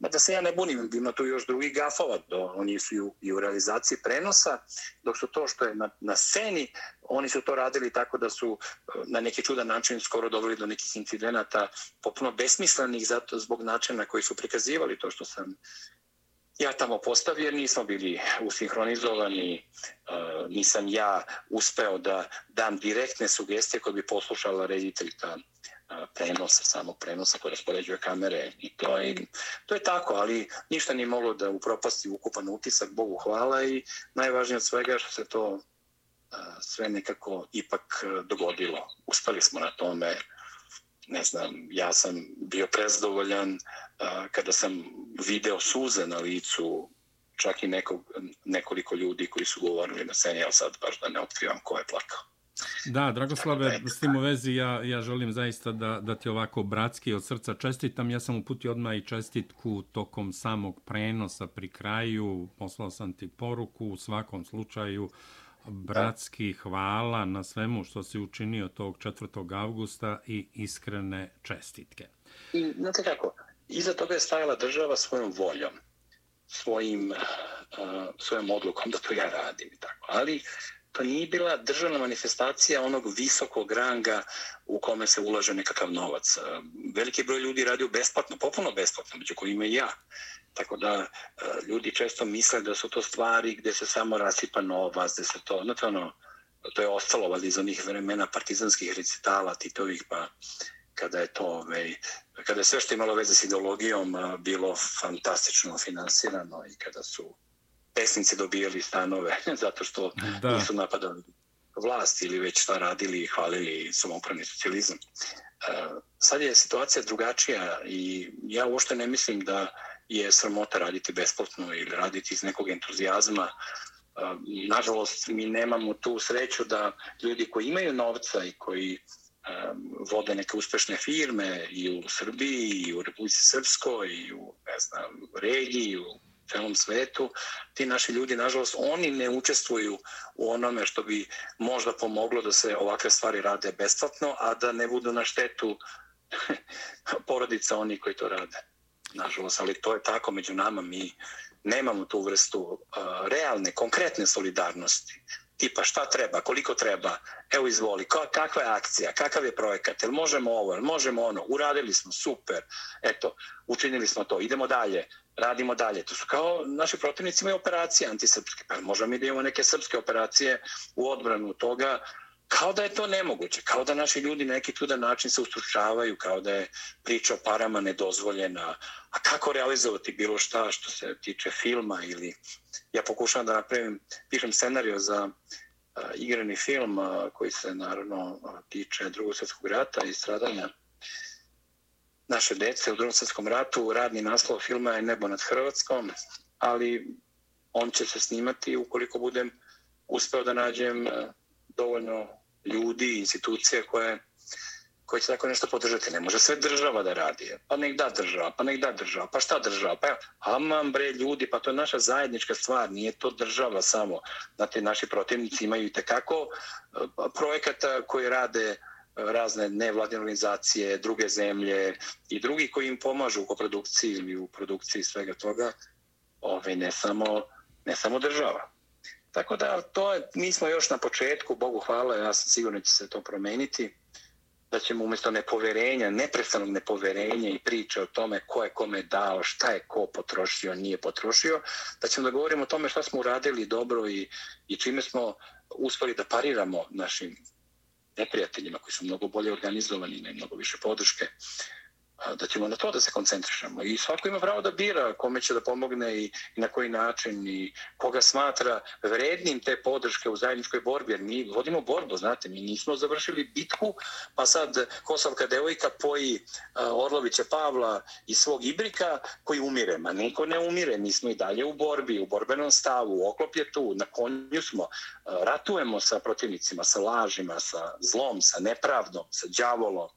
Ma da se ja ne bunim, ima tu još drugi gafova, do, oni su i u, i u realizaciji prenosa, dok su to što je na, na sceni, oni su to radili tako da su e, na neki čudan način skoro doveli do nekih incidenata popuno besmislenih zato zbog načina na koji su prikazivali to što sam ja tamo postavio, nismo bili usinhronizovani, uh, nisam ja uspeo da dam direktne sugestije koje bi poslušala rediteljka prenosa, samog prenosa koji raspoređuje kamere i to je, to je tako, ali ništa nije moglo da upropasti ukupan utisak, Bogu hvala i najvažnije od svega što se to sve nekako ipak dogodilo. Uspeli smo na tome, ne znam, ja sam bio prezdovoljan kada sam video suze na licu čak i nekog, nekoliko ljudi koji su govorili na sceni, ali sad baš da ne otkrivam ko je plakao. Da, Dragoslave, s tim u vezi ja, ja želim zaista da, da ti ovako bratski od srca čestitam. Ja sam uputio odmah i čestitku tokom samog prenosa pri kraju. Poslao sam ti poruku u svakom slučaju. Bratski hvala na svemu što si učinio tog 4. augusta i iskrene čestitke. I, znate kako, iza toga je stajala država svojom voljom, svojim, uh, svojom odlukom da to ja radim i tako. Ali to nije bila državna manifestacija onog visokog ranga u kome se ulaže nekakav novac. E, veliki broj ljudi radio besplatno, popuno besplatno, među kojima i ja. Tako da e, ljudi često misle da su to stvari gde se samo rasipa novac, gde se to, znate ono, to je ostalo valjda iz onih vremena partizanskih recitala, titovih, pa kada je to, ovaj, kada je sve što imalo veze s ideologijom bilo fantastično finansirano i kada su pesnici dobijali stanove (laughs) zato što da. nisu napadali vlast ili već šta radili i hvalili samopravni socijalizam. Uh, sad je situacija drugačija i ja uopšte ne mislim da je sramota raditi besplatno ili raditi iz nekog entuzijazma. Uh, nažalost, mi nemamo tu sreću da ljudi koji imaju novca i koji um, vode neke uspešne firme i u Srbiji i u Republici Srpskoj i u ne znam, regiji i u celom svetu, ti naši ljudi, nažalost, oni ne učestvuju u onome što bi možda pomoglo da se ovakve stvari rade besplatno, a da ne budu na štetu (laughs) porodica oni koji to rade. Nažalost, ali to je tako među nama, mi nemamo tu vrstu uh, realne, konkretne solidarnosti. Tipa šta treba, koliko treba, evo izvoli, kakva je akcija, kakav je projekat, jel možemo ovo, jel možemo ono, uradili smo, super, eto, učinili smo to, idemo dalje, radimo dalje. To su kao naši protivnici imaju operacije antisrpske, pa možemo mi da imamo neke srpske operacije u odbranu toga, kao da je to nemoguće, kao da naši ljudi neki čudan način se ustručavaju, kao da je priča o parama nedozvoljena, a kako realizovati bilo šta što se tiče filma ili ja pokušavam da napravim, pišem scenario za uh, igrani film uh, koji se naravno uh, tiče drugog svjetskog rata i stradanja naše dece u drugom svjetskom ratu. Radni naslov filma je Nebo nad Hrvatskom, ali on će se snimati ukoliko budem uspeo da nađem e, dovoljno ljudi, institucije koje koji će tako nešto podržati. Ne može sve država da radi. E. Pa nek da država, pa nek da država, pa šta država? Pa aman bre ljudi, pa to je naša zajednička stvar, nije to država samo. Znate, naši protivnici imaju i tekako e, projekata koji rade uh, razne nevladine organizacije, druge zemlje i drugi koji im pomažu u koprodukciji ili u produkciji svega toga, ove, ne, samo, ne samo država. Tako da to je, mi smo još na početku, Bogu hvala, ja sam sigurno će se to promeniti da ćemo umjesto nepoverenja, neprestanog nepoverenja i priče o tome ko je kome dao, šta je ko potrošio, nije potrošio, da ćemo da govorimo o tome šta smo uradili dobro i, i čime smo uspeli da pariramo našim neprijateljima koji su mnogo bolje organizovani i mnogo više podrške da ćemo na to da se koncentrišemo. I svako ima pravo da bira kome će da pomogne i, i na koji način i koga smatra vrednim te podrške u zajedničkoj borbi. Jer mi vodimo borbu, znate, mi nismo završili bitku, pa sad Kosovka devojka poji Orlovića Pavla i svog Ibrika koji umire. Ma niko ne umire, mi smo i dalje u borbi, u borbenom stavu, oklop je tu, na konju smo, ratujemo sa protivnicima, sa lažima, sa zlom, sa nepravdom, sa đavolom,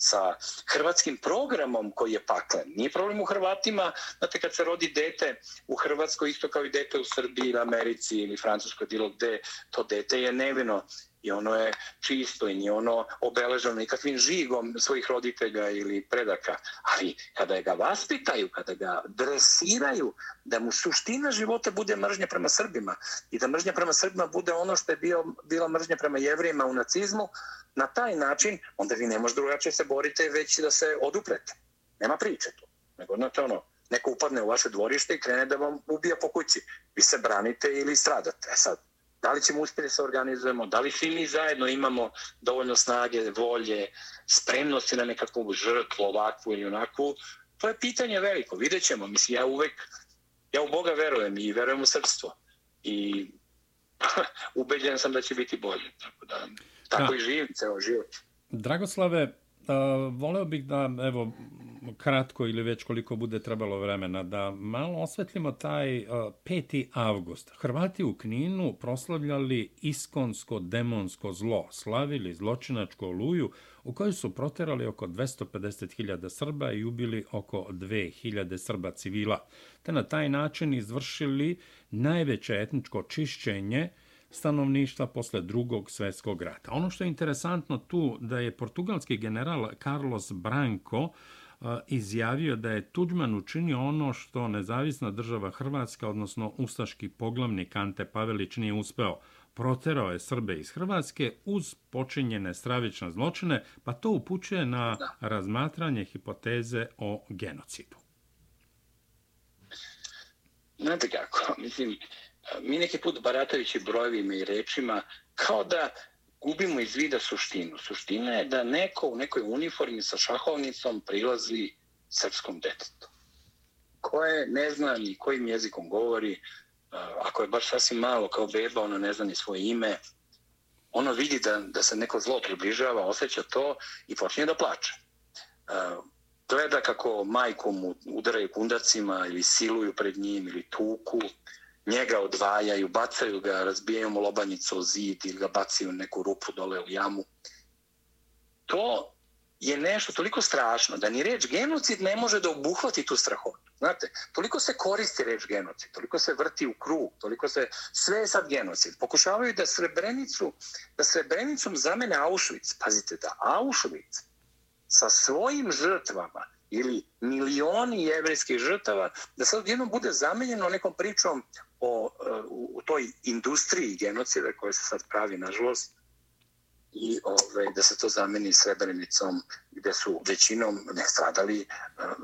sa hrvatskim programom koji je paklen. Nije problem u Hrvatima, znate kad se rodi dete u Hrvatskoj, isto kao i dete u Srbiji, Americi ili Francuskoj, bilo gde, to dete je nevino i ono je čisto i nije ono obeleženo nikakvim žigom svojih roditelja ili predaka. Ali kada ga vaspitaju, kada ga dresiraju, da mu suština života bude mržnja prema Srbima i da mržnja prema Srbima bude ono što je bio, bila mržnja prema jevrijima u nacizmu, na taj način, onda vi ne možete drugačije se borite već da se oduprete. Nema priče tu. Nego, znate, ono, neko upadne u vaše dvorište i krene da vam ubija po kući. Vi se branite ili stradate. E sad, da li ćemo uspjeti da se organizujemo, da li svi mi zajedno imamo dovoljno snage, volje, spremnosti na nekakvu žrtvu, ovakvu ili onakvu, to je pitanje veliko. Vidjet ćemo. Mislim, ja uvek, ja u Boga verujem i verujem u srstvo. I (laughs) ubeđen sam da će biti bolje. Tako da, tako da. i živim ceo život. Dragoslave, voleo bih da, evo, kratko ili već koliko bude trebalo vremena, da malo osvetlimo taj e, 5. avgust. Hrvati u Kninu proslavljali iskonsko demonsko zlo, slavili zločinačku oluju u kojoj su proterali oko 250.000 Srba i ubili oko 2.000 Srba civila, te na taj način izvršili najveće etničko čišćenje stanovništva posle drugog svetskog rata. Ono što je interesantno tu da je portugalski general Carlos Branco izjavio da je Tuđman učinio ono što nezavisna država Hrvatska, odnosno ustaški poglavnik Ante Pavelić nije uspeo. Proterao je Srbe iz Hrvatske uz počinjene stravične zločine, pa to upućuje na razmatranje hipoteze o genocidu. Znate kako, (laughs) mislim, mi neki put baratajući brojevima i rečima, kao da gubimo iz vida suštinu. Suština je da neko u nekoj uniformi sa šahovnicom prilazi srpskom detetu koje ne zna ni kojim jezikom govori, ako je baš sasvim malo kao beba, ono ne zna ni svoje ime, ono vidi da, da se neko zlo približava, osjeća to i počinje da plače. Gleda kako majku mu udaraju kundacima ili siluju pred njim ili tuku, njega odvajaju, bacaju ga, razbijaju mu lobanjicu o zid ili ga bacaju neku rupu dole u jamu. To je nešto toliko strašno da ni reč genocid ne može da obuhvati tu strahotu. Znate, toliko se koristi reč genocid, toliko se vrti u krug, toliko se sve je sad genocid. Pokušavaju da Srebrenicu, da Srebrenicom zamene Auschwitz. Pazite da Auschwitz sa svojim žrtvama ili milioni jevrijskih žrtava, da sad jednom bude zamenjeno nekom pričom o, e, u, u toj industriji genocida koja se sad pravi, nažalost, i ove, da se to zameni srebrenicom gde su većinom ne stradali, e,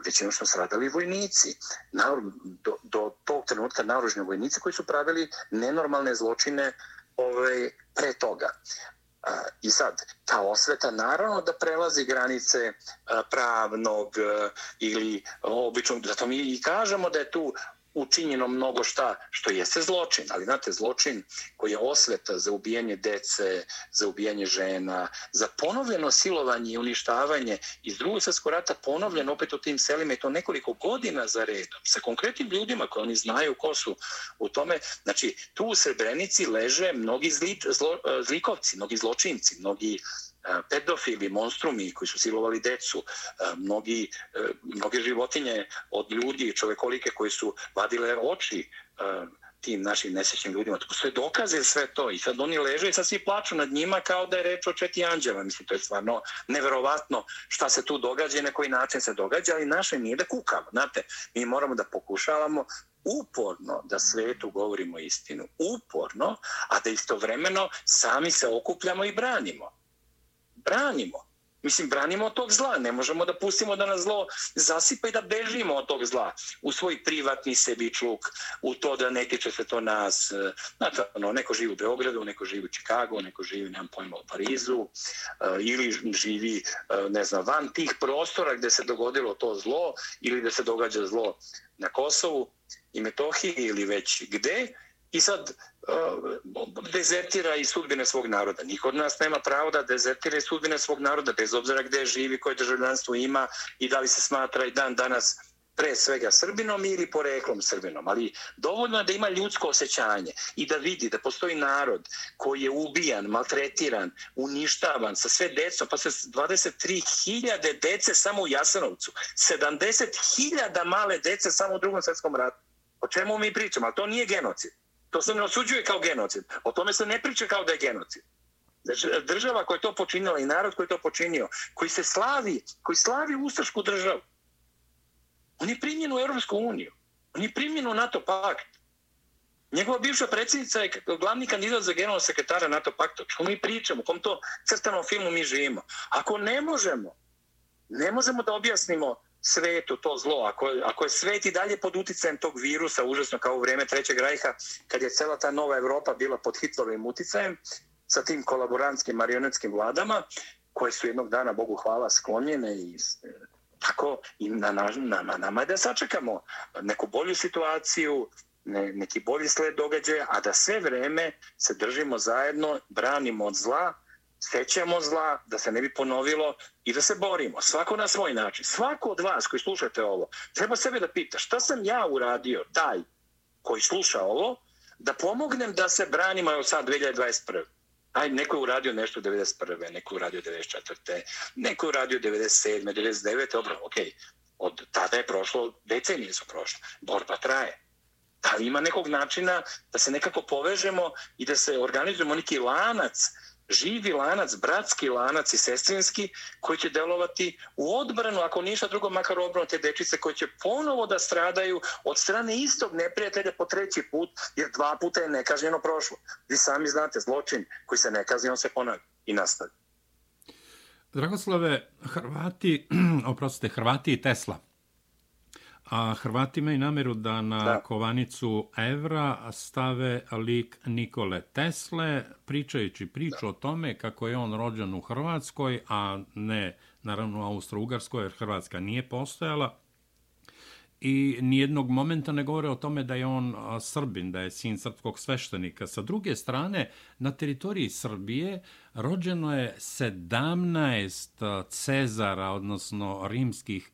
većinom su stradali vojnici. Na, do, do tog trenutka naoružni vojnici koji su pravili nenormalne zločine ove, pre toga. E, I sad, ta osveta naravno da prelazi granice pravnog ili običnog, zato mi i kažemo da je tu učinjeno mnogo šta što jeste zločin, ali znate, zločin koji je osveta za ubijanje dece, za ubijanje žena, za ponovljeno silovanje i uništavanje iz drugog svjetskog rata ponovljeno opet u tim selima i to nekoliko godina za redom, sa konkretnim ljudima koji oni znaju ko su u tome. Znači, tu u Srebrenici leže mnogi zli, zlo, zlikovci, mnogi zločinci, mnogi E, pedofili, monstrumi koji su silovali decu, e, mnogi, e, mnoge životinje od ljudi, čovekolike koji su vadile oči tim našim nesrećnim ljudima. To sve dokaze sve to i sad oni leže i sad svi plaču nad njima kao da je reč o četi anđela. Mislim, to je stvarno neverovatno šta se tu događa i na koji način se događa, ali naše nije da kukamo. Znate, mi moramo da pokušavamo uporno da svetu govorimo istinu. Uporno, a da istovremeno sami se okupljamo i branimo. Branimo. Mislim, branimo od tog zla. Ne možemo da pustimo da nas zlo zasipa i da bežimo od tog zla. U svoj privatni sebičluk, u to da ne tiče se to nas. Znate, ono, neko živi u Beogradu, neko živi u Čikagu, neko živi, nemam pojma, u Parizu, eh, ili živi, eh, ne znam, van tih prostora gde se dogodilo to zlo, ili gde se događa zlo na Kosovu i Metohiji, ili već gde, i sad uh, dezertira i sudbine svog naroda. Niko od nas nema pravo da dezertira i sudbine svog naroda, bez obzira gde živi, koje državljanstvo ima i da li se smatra i dan danas pre svega Srbinom ili poreklom Srbinom, ali dovoljno je da ima ljudsko osjećanje i da vidi da postoji narod koji je ubijan, maltretiran, uništavan sa sve decom, pa se 23.000 dece samo u Jasanovcu, 70.000 male dece samo u drugom svjetskom ratu. O čemu mi pričamo? Ali to nije genocid. To se ne osuđuje kao genocid. O tome se ne priča kao da je genocid. Znači, država koja je to počinila i narod koji je to počinio, koji se slavi, koji slavi ustašku državu, on je primjen u Europsku uniju. On je primjen u NATO pakt. Njegova bivša predsjednica je glavni kandidat za generalnog sekretara NATO pakta. Čo mi pričamo? U kom to crtanom filmu mi živimo? Ako ne možemo, ne možemo da objasnimo svetu to zlo, ako, ako je svet i dalje pod uticajem tog virusa, užasno kao u vrijeme Trećeg rajha, kad je cela ta nova Evropa bila pod Hitlerovim uticajem, sa tim kolaborantskim marionetskim vladama, koje su jednog dana, Bogu hvala, sklonjene i e, tako i na, na, na, na nama je da sačekamo neku bolju situaciju, ne, neki bolji sled događaja, a da sve vreme se držimo zajedno, branimo od zla, sećamo zla, da se ne bi ponovilo i da se borimo. Svako na svoj način. Svako od vas koji slušate ovo, treba sebe da pita šta sam ja uradio, taj koji sluša ovo, da pomognem da se branimo evo sad 2021. Aj, neko je uradio nešto 91. Neko je uradio 94. Neko je uradio 97. 99. Dobro, okej. Okay. Od tada je prošlo, decenije su prošle. Borba traje. Da li ima nekog načina da se nekako povežemo i da se organizujemo neki lanac živi lanac, bratski lanac i sestrinski koji će delovati u odbranu, ako ništa drugo, makar odbranu te dečice koje će ponovo da stradaju od strane istog neprijatelja po treći put, jer dva puta je nekažnjeno prošlo. Vi sami znate, zločin koji se nekazni, on se ponavlja i nastavlja. Dragoslave, Hrvati, (clears throat) oprostite, Hrvati i Tesla A Hrvati imaju nameru da na da. kovanicu evra stave lik Nikole Tesle, pričajući priču da. o tome kako je on rođen u Hrvatskoj, a ne naravno u Austro-Ugarskoj, jer Hrvatska nije postojala. I nijednog momenta ne govore o tome da je on Srbin, da je sin srpskog sveštenika. Sa druge strane, na teritoriji Srbije rođeno je 17 Cezara, odnosno rimskih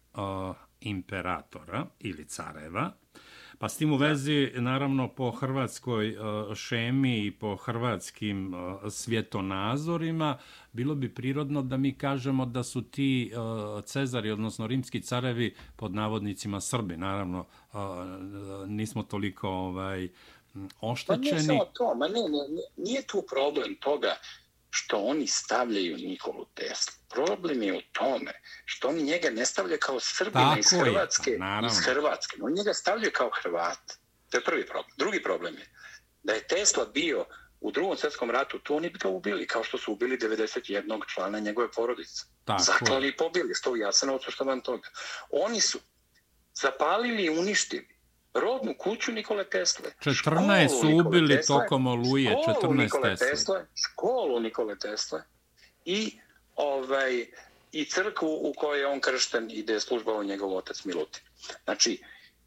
imperatora ili careva. Pa s tim u vezi, naravno, po hrvatskoj e, šemi i po hrvatskim e, svjetonazorima, bilo bi prirodno da mi kažemo da su ti e, cezari, odnosno rimski carevi, pod navodnicima Srbi. Naravno, nismo toliko ovaj, oštećeni. Pa nije samo to, ma ne, ne, nije tu problem toga što oni stavljaju Nikolu Teslu. Problem je u tome što oni njega ne stavljaju kao Srbina Tako iz Hrvatske. Je, iz Hrvatske. Oni njega stavljaju kao Hrvat. To je prvi problem. Drugi problem je da je Tesla bio u drugom svjetskom ratu, to oni bi ga ubili, kao što su ubili 91. člana njegove porodice. Tako Zaklali i pobili, što u Jasenovcu, što vam toga. Oni su zapalili i uništili rodnu kuću Nikole Tesle. 14 su ubili Tesle, tokom oluje, 14 Nikole Tesle. Školu Nikole Tesle i, ovaj, i crkvu u kojoj je on kršten i gde je službao njegov otac Milutin. Znači,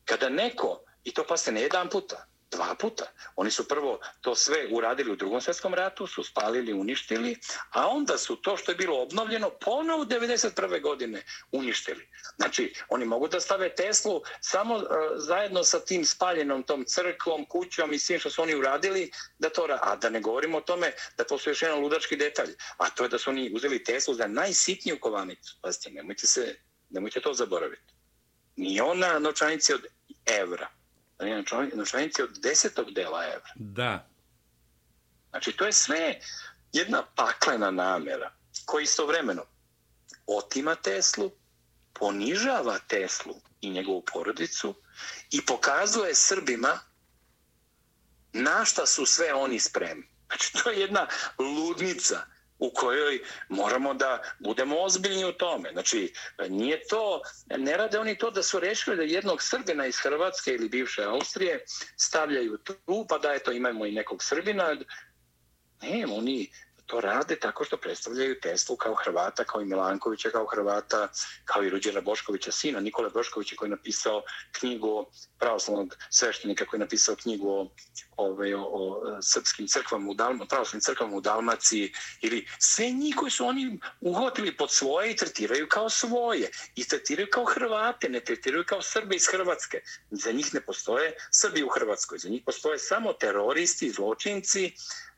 kada neko, i to pa se ne jedan puta, Dva puta. Oni su prvo to sve uradili u drugom svjetskom ratu, su spalili, uništili, a onda su to što je bilo obnovljeno ponovo u 1991. godine uništili. Znači, oni mogu da stave Teslu samo uh, zajedno sa tim spaljenom tom crkvom, kućom i svim što su oni uradili, da to a da ne govorimo o tome da postoji još jedan ludački detalj, a to je da su oni uzeli Teslu za najsitniju kovanicu. Pazite, nemojte, se, nemojte to zaboraviti. Ni ona nočanici od evra, novčanici od desetog dela evra. Da. Znači, to je sve jedna paklena namera koji istovremeno otima Teslu, ponižava Teslu i njegovu porodicu i pokazuje Srbima na šta su sve oni spremni. Znači, to je jedna ludnica u kojoj moramo da budemo ozbiljni u tome. Znači, nije to, ne rade oni to da su rešili da jednog Srbina iz Hrvatske ili bivše Austrije stavljaju tu, pa da eto imamo i nekog Srbina. Ne, oni to rade tako što predstavljaju Teslu kao Hrvata, kao i Milankovića kao Hrvata, kao i Ruđera Boškovića, sina Nikola Boškovića koji je napisao knjigu pravoslavnog sveštenika koji je napisao knjigu o, ove, o, o srpskim crkvama u Dalmaciji, pravoslavnim crkvama u Dalmaciji ili sve njih koji su oni uhvatili pod svoje i tretiraju kao svoje i tretiraju kao Hrvate, ne tretiraju kao Srbe iz Hrvatske. Za njih ne postoje Srbi u Hrvatskoj, za njih postoje samo teroristi, zločinci,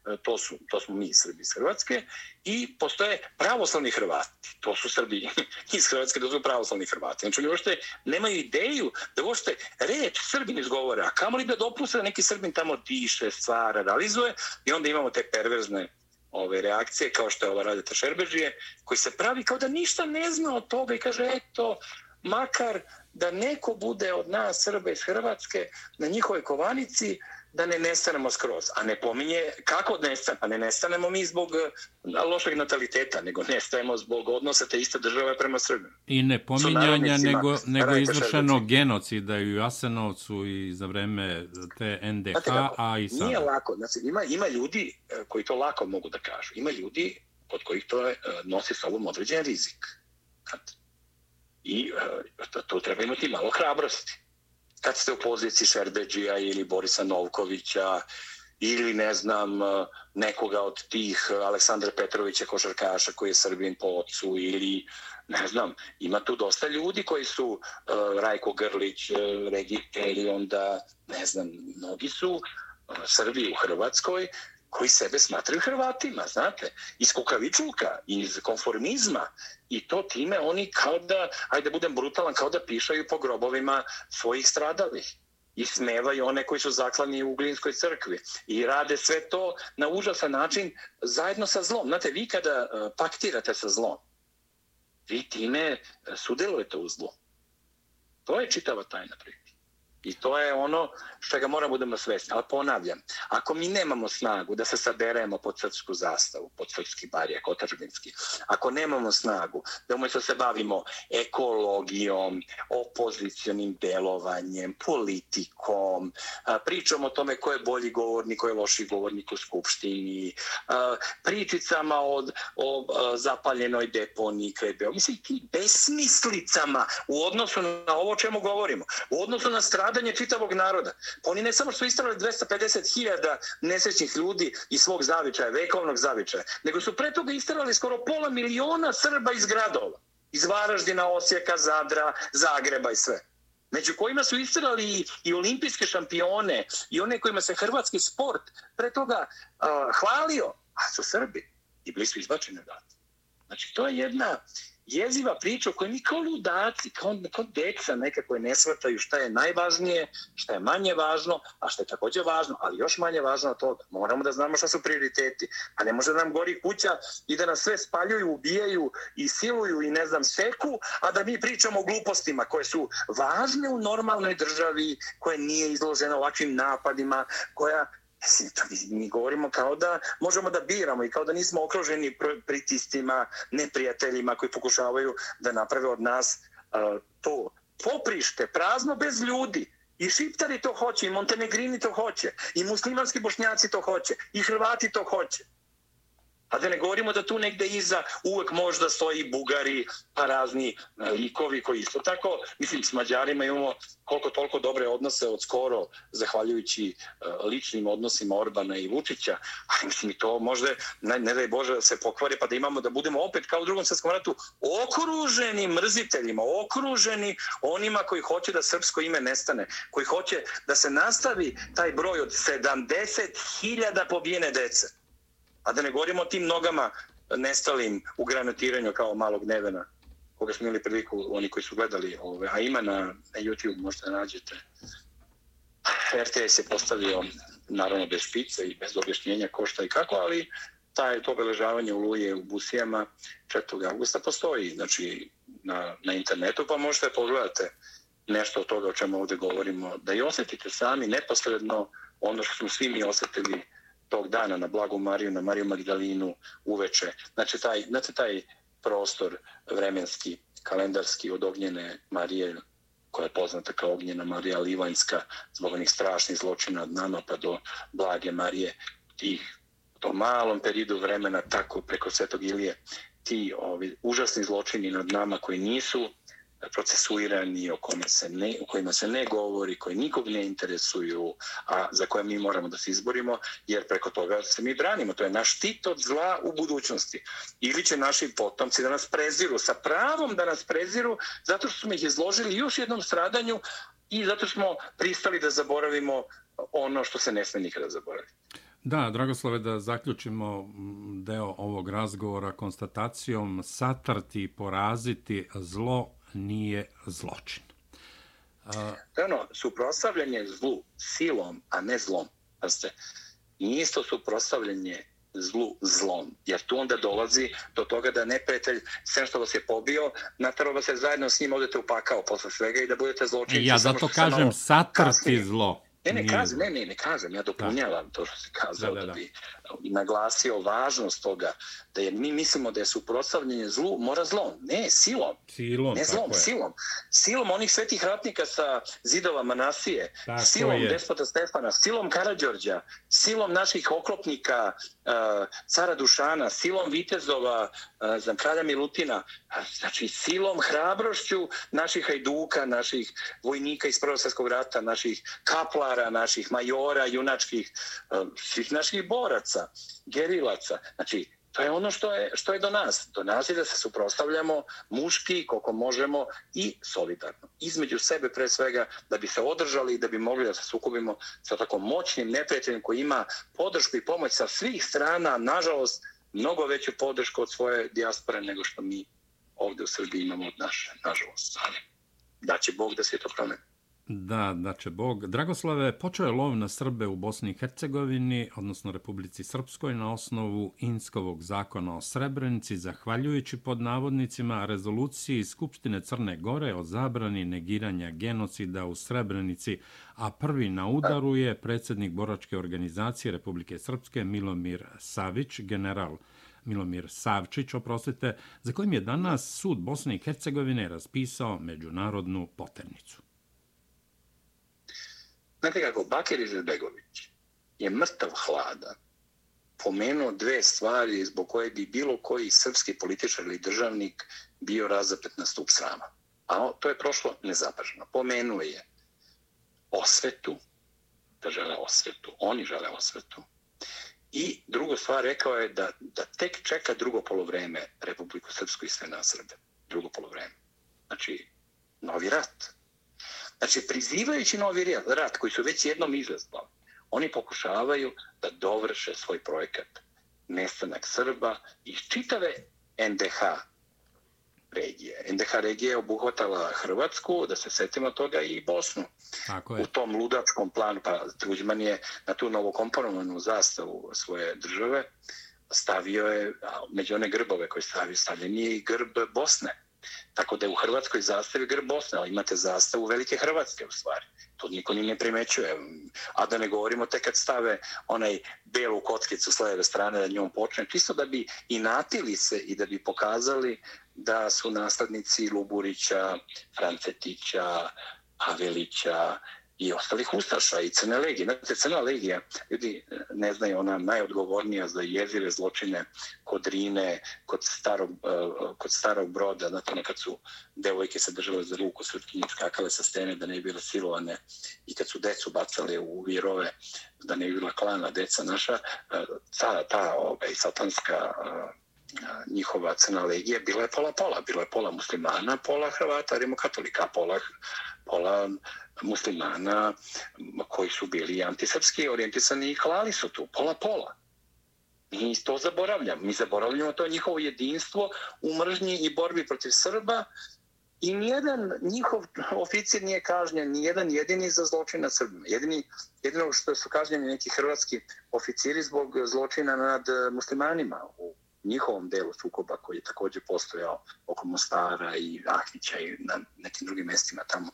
E, to, su, to smo mi Srbi iz Hrvatske, i postoje pravoslavni Hrvati, to su Srbi (laughs) iz Hrvatske, to su pravoslavni Hrvati. Znači, oni uopšte nemaju ideju da uopšte reč Srbin izgovore, a kamo li da dopuste da neki Srbin tamo diše, stvara, realizuje, i onda imamo te perverzne ove reakcije, kao što je ova Radeta Šerbežije, koji se pravi kao da ništa ne zna od toga i kaže, eto, makar da neko bude od nas Srba iz Hrvatske na njihovoj kovanici, da ne nestanemo skroz. A ne pominje kako nestane. Pa ne nestanemo mi zbog eh, lošeg nataliteta, nego nestajemo zbog odnosa te iste države prema Srbima. I ne pominjanja, nego, nego izvršeno genocida i u Jasenovcu i za vreme te NDH, Znate, a i sada. Nije lako. Znači, ima, ima ljudi eh, koji to lako mogu da kažu. Ima ljudi kod kojih to je, eh, nosi sobom određen rizik. I to treba imati malo hrabrosti kad ste u poziciji Šerbeđija ili Borisa Novkovića ili ne znam nekoga od tih Aleksandra Petrovića košarkaša koji je Srbin po ocu ili ne znam, ima tu dosta ljudi koji su uh, Rajko Grlić, uh, Regi ili onda ne znam, mnogi su uh, Srbi u Hrvatskoj koji sebe smatraju Hrvatima, znate, iz kukavičulka, iz konformizma i to time oni kao da, ajde budem brutalan, kao da pišaju po grobovima svojih stradalih i smevaju one koji su zaklani u Uglinskoj crkvi i rade sve to na užasan način zajedno sa zlom. Znate, vi kada e, paktirate sa zlom, vi time e, sudelujete u zlu. To je čitava tajna priča. I to je ono što ga moramo budemo svesni. Ali ponavljam, ako mi nemamo snagu da se saberemo pod srpsku zastavu, pod srpski barijak, otačbinski, ako nemamo snagu da umjesto se bavimo ekologijom, opozicionim delovanjem, politikom, pričom o tome ko je bolji govornik, ko je loši govornik u skupštini, pričicama od, o zapaljenoj deponiji, krebeo, mislim, ti besmislicama u odnosu na ovo čemu govorimo, u odnosu na stranu stradanje čitavog naroda. Oni ne samo što su istrali 250.000 nesrećnih ljudi iz svog zavičaja, vekovnog zavičaja, nego su pre toga istrali skoro pola miliona Srba iz gradova. Iz Varaždina, Osijeka, Zadra, Zagreba i sve. Među kojima su istrali i, i olimpijske šampione i one kojima se hrvatski sport pre toga uh, hvalio, a su Srbi i bili su izbačeni odatle. Znači, to je jedna, jeziva priča kojoj mi kao ludaci, kao, kao deca nekako ne shvataju šta je najvažnije, šta je manje važno, a šta je također važno, ali još manje važno od toga. Moramo da znamo šta su prioriteti. A ne može da nam gori kuća i da nas sve spaljuju, ubijaju i siluju i ne znam seku, a da mi pričamo o glupostima koje su važne u normalnoj državi, koje nije izložena ovakvim napadima, koja mi, mi govorimo kao da možemo da biramo i kao da nismo okruženi pritistima, neprijateljima koji pokušavaju da naprave od nas uh, to poprište, prazno bez ljudi. I šiptari to hoće, i montenegrini to hoće, i muslimanski bošnjaci to hoće, i hrvati to hoće. A da ne govorimo da tu negde iza uvek možda stoji Bugari, pa razni e, likovi koji isto tako, mislim, s Mađarima imamo koliko toliko dobre odnose od skoro, zahvaljujući uh, ličnim odnosima Orbana i Vučića, (laughs) a mislim to možda, ne, ne daj Bože da se pokvari, pa da imamo da budemo opet kao u drugom svjetskom ratu okruženi mrziteljima, okruženi onima koji hoće da srpsko ime nestane, koji hoće da se nastavi taj broj od 70.000 pobijene dece. A da ne govorimo o tim nogama nestalim u granatiranju kao malog nevena, koga smo imali priliku, oni koji su gledali, ove, a ima na, na YouTube, možete da nađete. RTS je postavio, naravno, bez špice i bez objašnjenja ko šta i kako, ali taj, to obeležavanje u Luje u Busijama 4. augusta postoji znači, na, na internetu, pa možete pogledate nešto od toga o čemu ovdje govorimo, da i osjetite sami neposredno ono što smo svi mi osjetili tog dana na Blagu Mariju, na Mariju Magdalinu uveče. Znači taj, znači taj prostor vremenski, kalendarski od ognjene Marije, koja je poznata kao ognjena Marija Livanjska, zbog onih strašnih zločina od nama pa do Blage Marije, tih to malom periodu vremena tako preko Svetog Ilije, ti ovi užasni zločini nad nama koji nisu procesuirani, o, kome se ne, o kojima se ne govori, koji nikog ne interesuju, a za koje mi moramo da se izborimo, jer preko toga se mi branimo. To je naš tit od zla u budućnosti. Ili će naši potomci da nas preziru, sa pravom da nas preziru, zato što smo ih izložili još jednom stradanju i zato smo pristali da zaboravimo ono što se ne sme nikada zaboraviti. Da, Dragoslave, da zaključimo mm, deo ovog razgovora konstatacijom satrti, poraziti zlo nije zločin. To je ono, suprostavljanje zlu silom, a ne zlom. Pazite, nije isto suprostavljanje zlu zlom, jer tu onda dolazi do toga da neprijatelj, sve što vas je pobio, nataro vas je zajedno s njim odete u pakao posle svega i da budete zločinci. Ja zato kažem satrti zlo. Ne, ne, kažem, ne, ne, ne kažem, ja dopunjavam da. to što se kazao da, da, da. da bi naglasio važnost toga da je, mi mislimo da je suprotstavljanje zlu mora zlom. Ne, silom. Silom, ne zlom, je. silom. Silom onih svetih ratnika sa zidova Manasije, tako silom je. despota Stefana, silom Karadžorđa, silom naših oklopnika, uh, cara Dušana, silom Vitezova, uh, za kralja Milutina, znači silom hrabrošću naših hajduka, naših vojnika iz Prvog rata, naših kaplara, naših majora, junačkih, e, svih naših boraca gerilaca. Znači, to je ono što je, što je do nas. Do nas je da se suprostavljamo muški koliko možemo i solidarno. Između sebe pre svega da bi se održali i da bi mogli da se sukubimo sa tako moćnim neprijateljem koji ima podršku i pomoć sa svih strana, nažalost, mnogo veću podršku od svoje dijaspore nego što mi ovdje u Srbiji imamo od naše, nažalost. stanje. da će Bog da se to promeni. Da, da će Bog. Dragoslave, počeo je lov na Srbe u Bosni i Hercegovini, odnosno Republici Srpskoj, na osnovu Inskovog zakona o Srebrenici, zahvaljujući pod navodnicima rezoluciji Skupštine Crne Gore o zabrani negiranja genocida u Srebrenici, a prvi na udaru je predsjednik boračke organizacije Republike Srpske Milomir Savić, general Milomir Savčić, oprostite, za kojim je danas sud Bosne i Hercegovine raspisao međunarodnu poternicu. Znate kako, Bakir Izetbegović je mrtav hlada pomenuo dve stvari zbog koje bi bilo koji srpski političar ili državnik bio razapet na stup srama. A to je prošlo nezapaženo. Pomenuo je osvetu, da žele osvetu, oni žele osvetu. I drugo stvar rekao je da, da tek čeka drugo polovreme Republiku Srpsku i sve na Srbe. Drugo polovreme. Znači, novi rat. Znači, prizivajući novi rat koji su već jednom izazvali, oni pokušavaju da dovrše svoj projekat nestanak Srba iz čitave NDH regije. NDH regija je obuhvatala Hrvatsku, da se setimo toga, i Bosnu. Tako je. U tom ludačkom planu, pa Tuđman je na tu novokomponovanu zastavu svoje države stavio je, među one grbove koje stavio, stavljen je i grb Bosne. Tako da je u Hrvatskoj zastavi grb Bosne, ali imate zastavu Velike Hrvatske u stvari. To niko ni ne primećuje. A da ne govorimo te kad stave onaj belu kockicu s leve strane da njom počne, čisto da bi i natili se i da bi pokazali da su naslednici Luburića, Francetića, Avelića i ostalih ustaša i Crne legije. Znate, Crna legija, ljudi e, ne znaju, ona najodgovornija za jezire zločine kod Rine, kod starog, e, kod starog broda, znate, nekad su devojke se držale za ruku, srpkinje skakale sa stene da ne bi bile silovane i kad su decu bacale u virove da ne bi bila klana deca naša, e, ta, ta ovaj, satanska njihova crna legija bila je pola-pola. Bila je pola muslimana, pola Hrvata, rimokatolika, pola, pola muslimana koji su bili antisrpski orijentisani i klali su tu, pola-pola. Mi to zaboravljamo. Mi zaboravljamo to njihovo jedinstvo u mržnji i borbi protiv Srba i nijedan njihov oficir nije kažnjen, nijedan jedini za zločin na Srbima. Jedini, jedino što su kažnjeni neki hrvatski oficiri zbog zločina nad eh, muslimanima u njihovom delu sukoba koji je također postojao oko Mostara i Ahvića i na nekim drugim mestima tamo.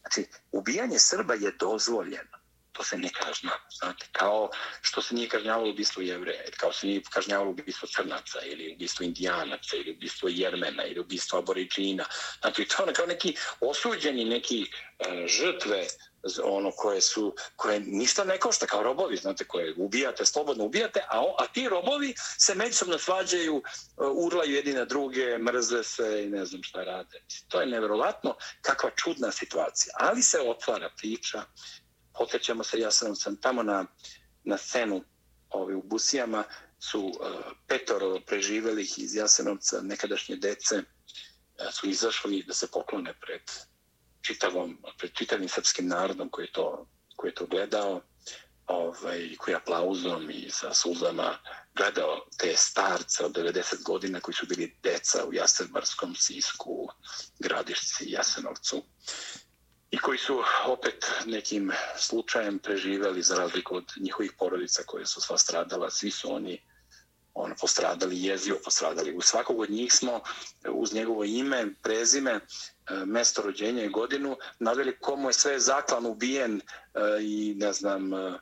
Znači, ubijanje Srba je dozvoljeno. To se ne kažnjava. Znate, kao što se nije kažnjavalo ubistvo jevreja, kao se nije kažnjavalo ubistvo crnaca, ili ubistvo indijanaca, ili ubistvo jermena, ili ubistvo aboriđina. Znači, to je ono kao neki osuđeni, neki e, žrtve ono koje su koje ništa ne košta kao robovi znate koje ubijate slobodno ubijate a a ti robovi se međusobno svađaju e, urlaju jedni na druge mrze se i ne znam šta rade to je neverovatno kakva čudna situacija ali se otvara priča potećemo se ja sam sam tamo na na scenu ovaj u Busijama su uh, petoro preživelih iz Jasenovca nekadašnje dece uh, su izašli da se poklone pred čitavom, pred čitavim srpskim narodom koji je to, koji je to gledao, ovaj, koji je aplauzom i sa suzama gledao te starce od 90 godina koji su bili deca u Jasenbarskom Sisku, Gradišci, Jasenovcu i koji su opet nekim slučajem preživeli za razliku od njihovih porodica koje su sva stradala. Svi su oni ono, postradali, jezio postradali. U svakog od njih smo uz njegovo ime, prezime, e, mesto rođenja i godinu, naveli komu je sve zaklan ubijen e, i ne znam e,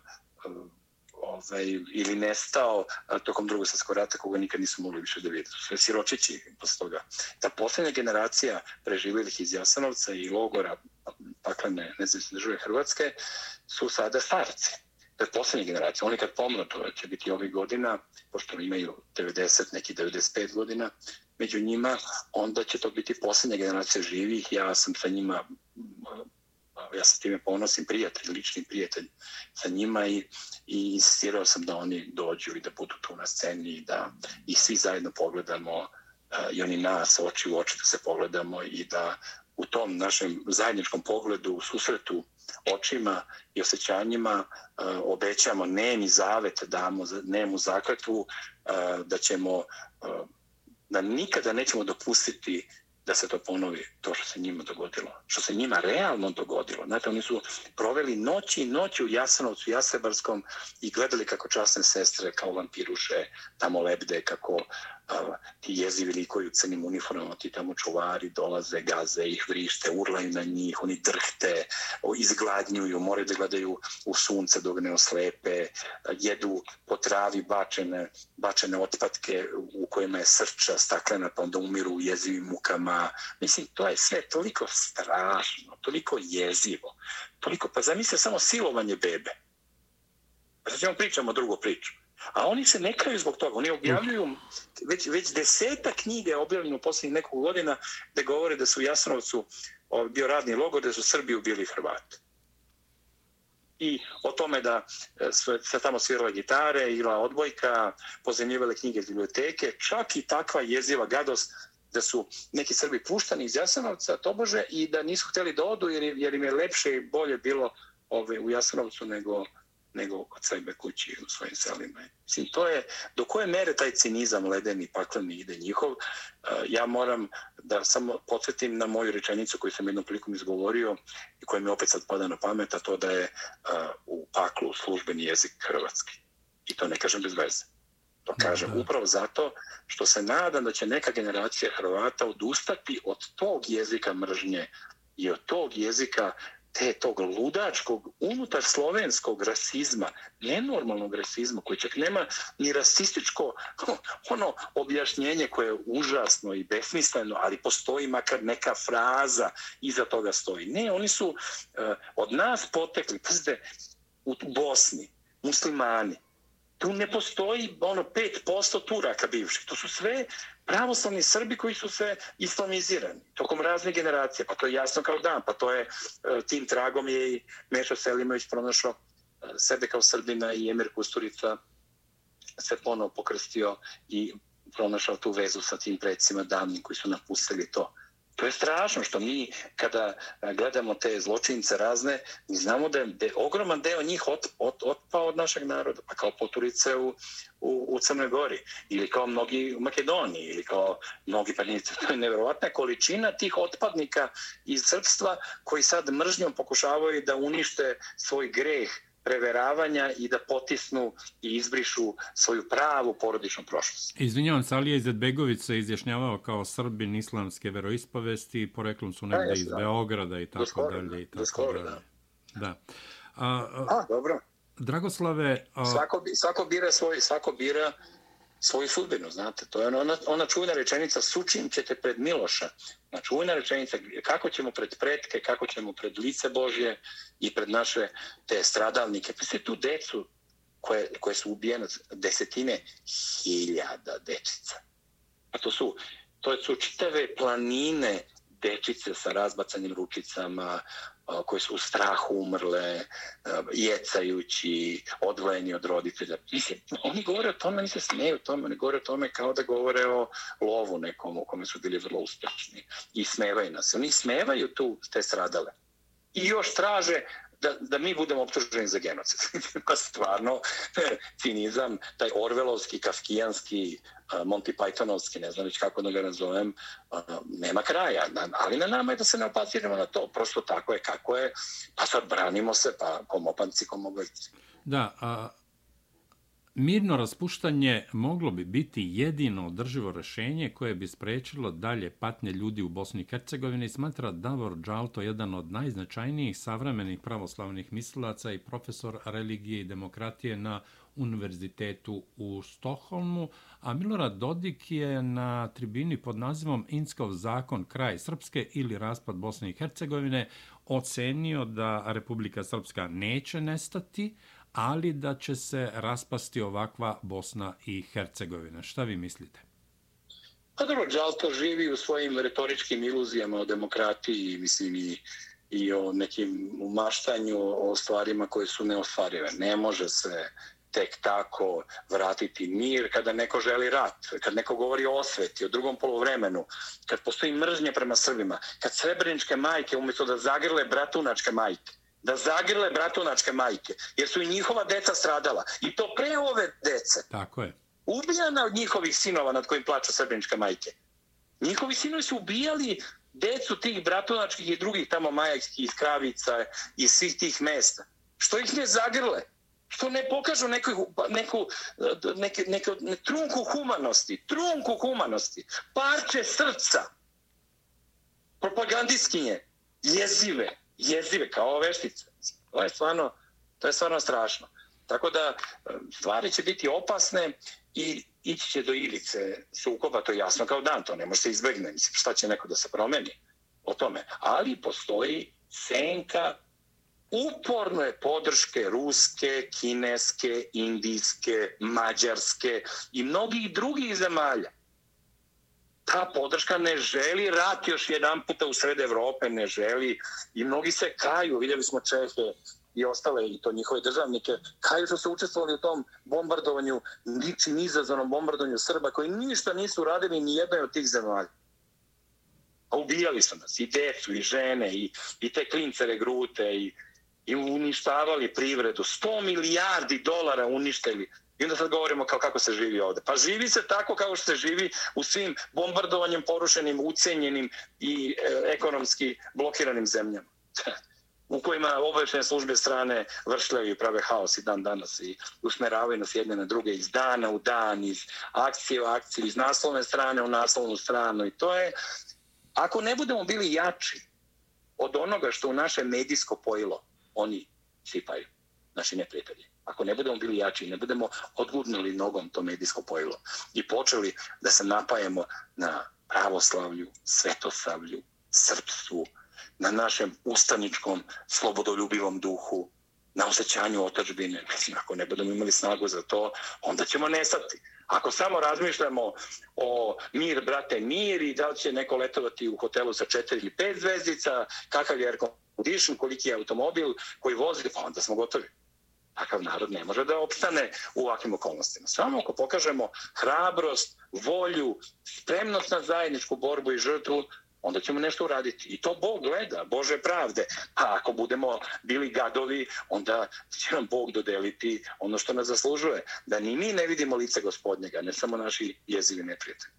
ovaj, ili nestao tokom drugog svjetskog rata koga nikad nisu mogli više da vidjeti. Sve siročići posle toga. Ta posljednja generacija preživjelih iz Jasanovca i logora paklene nezavisne države Hrvatske su sada starci. To je posljednja generacija. Oni kad pomno, to će biti ovih godina, pošto imaju 90, neki 95 godina, među njima, onda će to biti posljednja generacija živih. Ja sam sa njima, ja sam time ponosim prijatelj, lični prijatelj sa njima i, i insistirao sam da oni dođu i da budu tu na sceni i da ih svi zajedno pogledamo e, i oni nas oči u oči da se pogledamo i da u tom našem zajedničkom pogledu, u susretu očima i osjećanjima e, obećamo nemi zavet, damo nemu zakletvu e, da ćemo uh, da nikada nećemo dopustiti da se to ponovi, to što se njima dogodilo. Što se njima realno dogodilo. Znate, oni su proveli noći i noći u Jasanovcu, Jasebarskom i gledali kako časne sestre kao vampiruše tamo lebde, kako ti jezivi likovi u crnim uniformama, ti tamo čuvari dolaze, gaze ih, vrište, urlaju na njih, oni drhte, izgladnjuju, moraju da gledaju u sunce dok ne oslepe, jedu po travi bačene, bačene otpadke u kojima je srča staklena, pa onda umiru u jezivim mukama. Mislim, to je sve toliko strašno, toliko jezivo, toliko, pa zamisle samo silovanje bebe. Pa sad ćemo pričamo drugu priču. A oni se ne kraju zbog toga. Oni objavljuju, već, već deseta knjige objavljeno u posljednjih nekog godina da govore da su u Jasnovcu bio radni logor, da su Srbi ubili Hrvati. I o tome da e, su se tamo svirale gitare, ila odbojka, pozemljivale knjige iz biblioteke, čak i takva jeziva gadost da su neki Srbi puštani iz Jasenovca, tobože, i da nisu hteli da odu jer, jer im je lepše i bolje bilo ove, u Jasenovcu nego, nego kod sebe kući u svojim selima. Mislim, to je, do koje mere taj cinizam ledeni pakleni ide njihov, e, ja moram da samo podsjetim na moju rečenicu koju sam jednom prilikom izgovorio i koja mi opet sad pada na pamet, a to da je e, u paklu službeni jezik hrvatski. I to ne kažem bez veze. To kažem upravo zato što se nadam da će neka generacija Hrvata odustati od tog jezika mržnje i od tog jezika te tog ludačkog, unutar slovenskog rasizma, nenormalnog rasizma, koji čak nema ni rasističko ono objašnjenje koje je užasno i besmisleno, ali postoji makar neka fraza iza toga stoji. Ne, oni su uh, od nas potekli, pazite, u Bosni, muslimani, tu ne postoji ono 5% Turaka bivših. To su sve pravoslavni Srbi koji su se islamizirani tokom raznih generacija. Pa to je jasno kao dan. Pa to je e, tim tragom je i Mešo Selimović pronašao e, sebe kao Srbina i Emir Kusturica se ponovo pokrstio i pronašao tu vezu sa tim predsima davnim koji su napustili to. To je strašno što mi kada e, gledamo te zločince razne, mi znamo da je, da je ogroman deo njih ot, ot, otpao od našeg naroda, pa kao poturice u, u, u Crnoj Gori, ili kao mnogi u Makedoniji, ili kao mnogi panjice. (laughs) To je nevjerovatna količina tih otpadnika iz srpstva koji sad mržnjom pokušavaju da unište svoj greh preveravanja i da potisnu i izbrišu svoju pravu porodičnu prošlost. Izvinjavam se, Alija Izetbegović se izjašnjavao kao srbin islamske veroispovesti, poreklom su negde iz Beograda i tako skoro, dalje. I tako skoro, dalje. da. da. A, a, a, dobro. Dragoslave... A... Svako, svako bira svoj, svako bira svoju sudbinu, znate. To je ono, ona, ona čuvena rečenica, sučim ćete pred Miloša. Znači, čuvena rečenica, kako ćemo pred pretke, kako ćemo pred lice Božje i pred naše te stradalnike. Pa tu decu koje, koje su ubijene desetine hiljada dečica. A to su, to su čitave planine dečice sa razbacanim ručicama, koji su u strahu umrle, jecajući, odvojeni od roditelja. Mislim, oni govore o tome, oni se smeju o tome, oni govore o tome kao da govore o lovu nekom u kome su bili vrlo uspešni. I smevaju nas. Oni smevaju tu te stradale. I još traže da, da mi budemo optuženi za genocid. (laughs) pa stvarno, (laughs) cinizam, taj orvelovski, kafkijanski, Monty Pythonovski, ne znam već kako da ga nazovem, nema kraja. Ali na nama je da se ne opaziramo na to. Prosto tako je kako je. Pa sad branimo se, pa komopanci, komoglici. Da, a, Mirno raspuštanje moglo bi biti jedino održivo rešenje koje bi sprečilo dalje patnje ljudi u Bosni i Hercegovini, smatra Davor Đalto, jedan od najznačajnijih savremenih pravoslavnih mislilaca i profesor religije i demokratije na univerzitetu u Stoholmu, a Milorad Dodik je na tribini pod nazivom Inskov zakon kraj Srpske ili raspad Bosne i Hercegovine ocenio da Republika Srpska neće nestati, ali da će se raspasti ovakva Bosna i Hercegovina. Šta vi mislite? Pa dobro, Đalto živi u svojim retoričkim iluzijama o demokratiji, mislim i, i o nekim umaštanju o stvarima koje su neostvarive. Ne može se tek tako vratiti mir kada neko želi rat, kad neko govori o osveti, o drugom polovremenu, kad postoji mržnje prema Srbima, kad srebreničke majke umjesto da zagrle bratunačke majke, da zagrle bratunačke majke, jer su i njihova deca stradala. I to pre ove dece. Tako je. Ubijana od njihovih sinova nad kojim plaću srebreničke majke. Njihovi sinovi su ubijali decu tih bratunačkih i drugih tamo majajskih iz kravica i svih tih mesta. Što ih ne zagrle? Što ne pokažu neku, neku, neke, neke, ne, trunku humanosti? Trunku humanosti. Parče srca. Propagandistkinje. Jezive jezive kao veštice. To je stvarno, to je stvarno strašno. Tako da e, stvari će biti opasne i ići će do ilice sukoba, to je jasno kao dan, to ne može se izbegne. Mislim, šta će neko da se promeni o tome. Ali postoji senka uporne podrške ruske, kineske, indijske, mađarske i mnogih drugih zemalja ta podrška ne želi rat još jedan puta u sred Evrope, ne želi i mnogi se kaju, vidjeli smo Čehe i ostale i to njihove državnike, kaju što su učestvovali u tom bombardovanju, ničim izazvanom bombardovanju Srba koji ništa nisu radili ni jednoj od tih zemalja. A ubijali su nas i decu i žene i, i te klince regrute i, i uništavali privredu. 100 milijardi dolara uništili I onda sad govorimo kao kako se živi ovde. Pa živi se tako kao što se živi u svim bombardovanjem porušenim, ucenjenim i e, ekonomski blokiranim zemljama. (laughs) u kojima obavešene službe strane vršljaju i prave haos i dan danas i usmeravaju nas jedne na druge iz dana u dan, iz akcije u akciju, iz naslovne strane u naslovnu stranu. I to je, ako ne budemo bili jači od onoga što u naše medijsko pojilo oni sipaju, naši neprijatelji. Ako ne budemo bili jači, ne budemo odgurnuli nogom to medijsko pojilo i počeli da se napajemo na pravoslavlju, svetoslavlju, srpstvu, na našem ustaničkom, slobodoljubivom duhu, na osjećanju otačbine. Mislim, ako ne budemo imali snagu za to, onda ćemo nestati. Ako samo razmišljamo o mir, brate, mir i da li će neko letovati u hotelu sa četiri ili pet zvezdica, kakav je air condition, koliki je automobil koji vozi, pa onda smo gotovi. Takav narod ne može da opstane u ovakvim okolnostima. Samo ako pokažemo hrabrost, volju, spremnost na zajedničku borbu i žrtvu, onda ćemo nešto uraditi. I to Bog gleda, Bože pravde. A ako budemo bili gadovi, onda će nam Bog dodeliti ono što nas zaslužuje. Da ni mi ne vidimo lice gospodnjega, ne samo naši jezivi neprijatelji.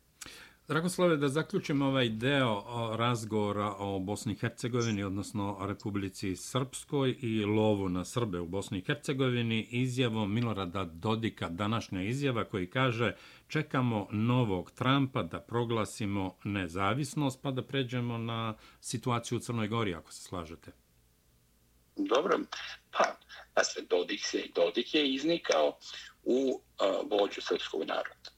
Dragoslave, da zaključimo ovaj deo razgovora o Bosni i Hercegovini, odnosno o Republici Srpskoj i lovu na Srbe u Bosni i Hercegovini, izjavom Milorada Dodika, današnja izjava koji kaže čekamo novog Trumpa da proglasimo nezavisnost pa da pređemo na situaciju u Crnoj Gori, ako se slažete. Dobro, pa, a sve Dodik, se, Dodik je iznikao u uh, vođu srpskog naroda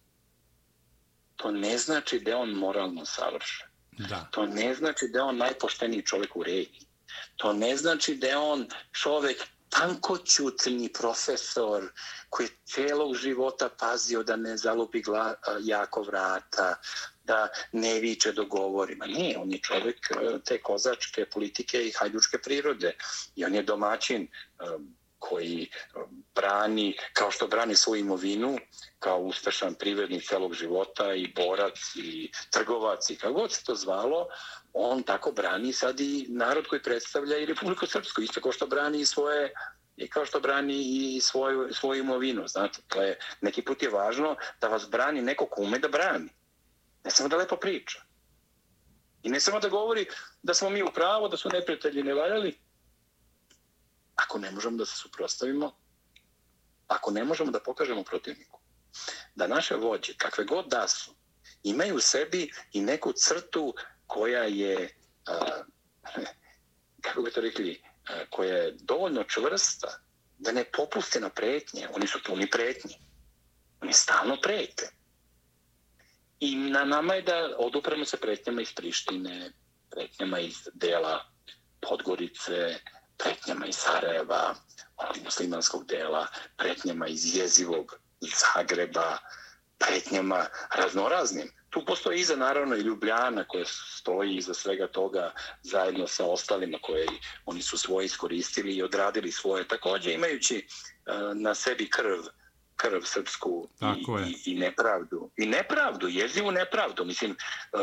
to ne znači da on moralno savršen. Da. To ne znači da on najpošteniji čovjek u regiji. To ne znači da on čovjek tankoćutni profesor koji celog života pazio da ne zalupi gla, jako vrata, da ne viče dogovorima. Ne, on je čovjek te kozačke politike i hajdučke prirode. I on je domaćin koji eh, brani, kao što brani svoju imovinu, kao uspešan privrednik celog života i borac i trgovac i kako god se to zvalo, on tako brani sad i narod koji predstavlja i Republiku Srpsku, isto kao što brani i svoje i kao što brani i svoju, svoju imovinu. Znate, tle, neki put je važno da vas brani neko ko ume da brani. Ne samo da lepo priča. I ne samo da govori da smo mi u pravo, da su neprijatelji ne valjali, ako ne možemo da se suprostavimo, ako ne možemo da pokažemo protivniku, da naše vođe, kakve god da su, imaju u sebi i neku crtu koja je, a, (laughs) kako bi to rekli, a, koja je dovoljno čvrsta da ne popuste na pretnje. Oni su puni pretnje. Oni stalno prete. I na nama je da odupremo se pretnjama iz Prištine, pretnjama iz dela Podgorice, pretnjama iz Sarajeva, onog muslimanskog dela, pretnjama iz jezivog Zagreba, pretnjama raznoraznim. Tu postoji iza naravno i Ljubljana koja stoji iza svega toga zajedno sa ostalima koje oni su svoje iskoristili i odradili svoje također imajući uh, na sebi krv uh, krv srpsku i, i, i nepravdu. I nepravdu, jezivu nepravdu. Mislim, e,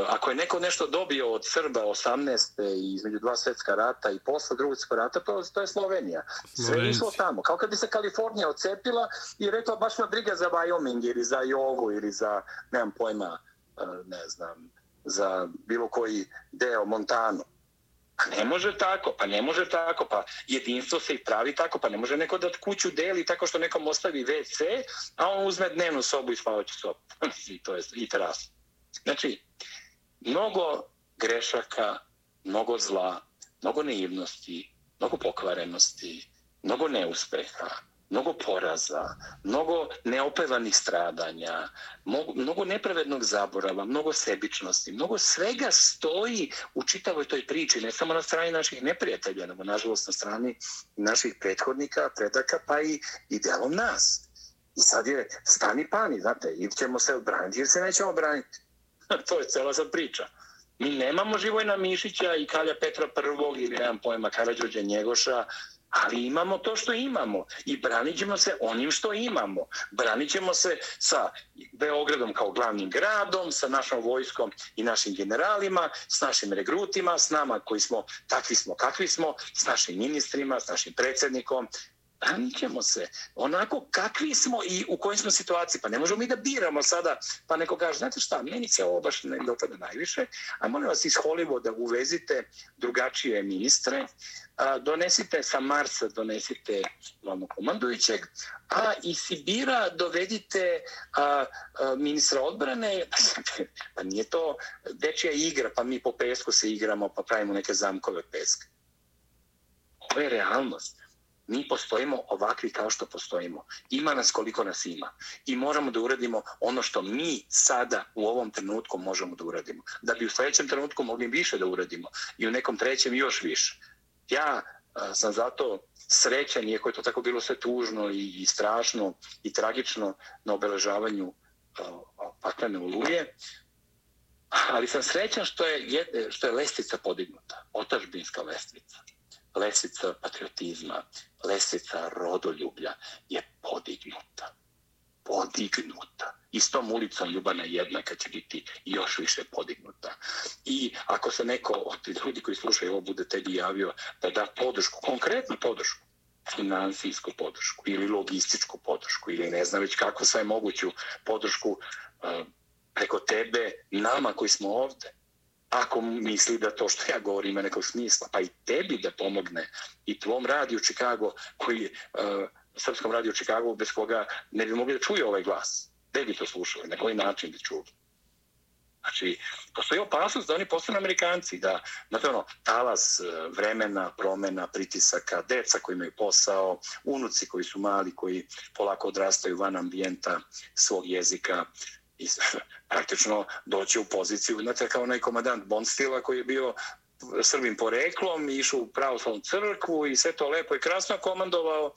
ako je neko nešto dobio od Srba 18. i između dva svetska rata i posle drugog svetska rata, to, to je Slovenija. Sve je išlo tamo. Kao kad bi se Kalifornija ocepila i rekla baš na briga za Wyoming ili za Jovu ili za, nemam pojma, e, ne znam, za bilo koji deo Montanu. Pa ne može tako, pa ne može tako, pa jedinstvo se i pravi tako, pa ne može neko da kuću deli tako što nekom ostavi WC, a on uzme dnevnu sobu i spavaću sobu. (laughs) I to je i teras. Znači, mnogo grešaka, mnogo zla, mnogo naivnosti, mnogo pokvarenosti, mnogo neuspeha, mnogo poraza, mnogo neopevanih stradanja, mnogo nepravednog zaborava, mnogo sebičnosti, mnogo svega stoji u čitavoj toj priči, ne samo na strani naših neprijatelja, nego nažalost na strani naših prethodnika, predaka, pa i, i delom nas. I sad je stani pani, znate, ili ćemo se obraniti ili se nećemo obraniti. (laughs) to je cela sad priča. Mi nemamo Živojna Mišića i Kalja Petra I ili nemam pojma Karadžođa Njegoša, ali imamo to što imamo i branit ćemo se onim što imamo. Branit ćemo se sa Beogradom kao glavnim gradom, sa našom vojskom i našim generalima, s našim regrutima, s nama koji smo takvi smo kakvi smo, s našim ministrima, s našim predsjednikom branit se onako kakvi smo i u kojoj smo situaciji. Pa ne možemo mi da biramo sada, pa neko kaže, znate šta, meni se ovo baš ne dopada najviše, a molim vas iz Hollywooda uvezite drugačije ministre, a, donesite sa Marsa, donesite glavno komandujućeg, a iz Sibira dovedite a, a, ministra odbrane, (laughs) pa nije to dečija igra, pa mi po pesku se igramo, pa pravimo neke zamkove peska. To je realnost mi postojimo ovakvi kao što postojimo. Ima nas koliko nas ima. I moramo da uradimo ono što mi sada u ovom trenutku možemo da uradimo. Da bi u sljedećem trenutku mogli više da uradimo. I u nekom trećem još više. Ja a, sam zato srećan, iako je to tako bilo sve tužno i, i strašno i tragično na obeležavanju e, paklene oluje, ali sam srećan što je, što je lestica podignuta, otažbinska lestica lesica patriotizma, lesica rodoljublja je podignuta. Podignuta. I s tom ulicom Ljubana jednaka će biti još više podignuta. I ako se neko od ljudi koji slušaju ovo bude tebi javio da da podršku, konkretnu podršku, finansijsku podršku ili logističku podršku ili ne znam već kako sve moguću podršku eh, preko tebe, nama koji smo ovde, ako misli da to što ja govorim ima nekog smisla, pa i tebi da pomogne i tvom radiju Chicago, koji, uh, srpskom radiju Chicago, bez koga ne bi mogli da čuje ovaj glas. Gde bi to slušali, na koji način bi čuli? Znači, postoji opasnost da oni postanu Amerikanci, da, znate ono, talas eh, vremena, promena, pritisaka, deca koji imaju posao, unuci koji su mali, koji polako odrastaju van ambijenta svog jezika, i (laughs) praktično doći u poziciju, znate, kao onaj komadant Bonstila koji je bio srbim poreklom, išao u pravoslavnu crkvu i sve to lepo i krasno komandovao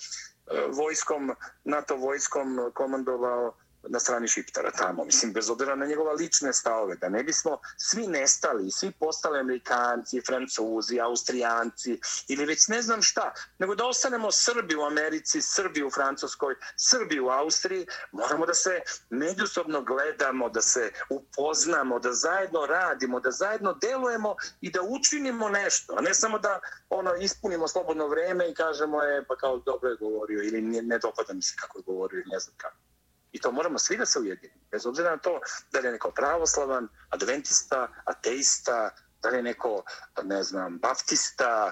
eh, vojskom, NATO vojskom komandovao na strani Šiptara tamo, mislim, bez obzira na njegova lične stavove, da ne bismo svi nestali, svi postali Amerikanci, Francuzi, Austrijanci ili već ne znam šta, nego da ostanemo Srbi u Americi, Srbi u Francuskoj, Srbi u Austriji, moramo da se međusobno gledamo, da se upoznamo, da zajedno radimo, da zajedno delujemo i da učinimo nešto, a ne samo da ono ispunimo slobodno vreme i kažemo je pa kao dobro je govorio ili ne, ne dopada mi se kako je govorio ne znam kako. I to moramo svi da se ujedinimo. Bez obzira na to da li je neko pravoslavan, adventista, ateista, da li je neko, ne znam, baptista,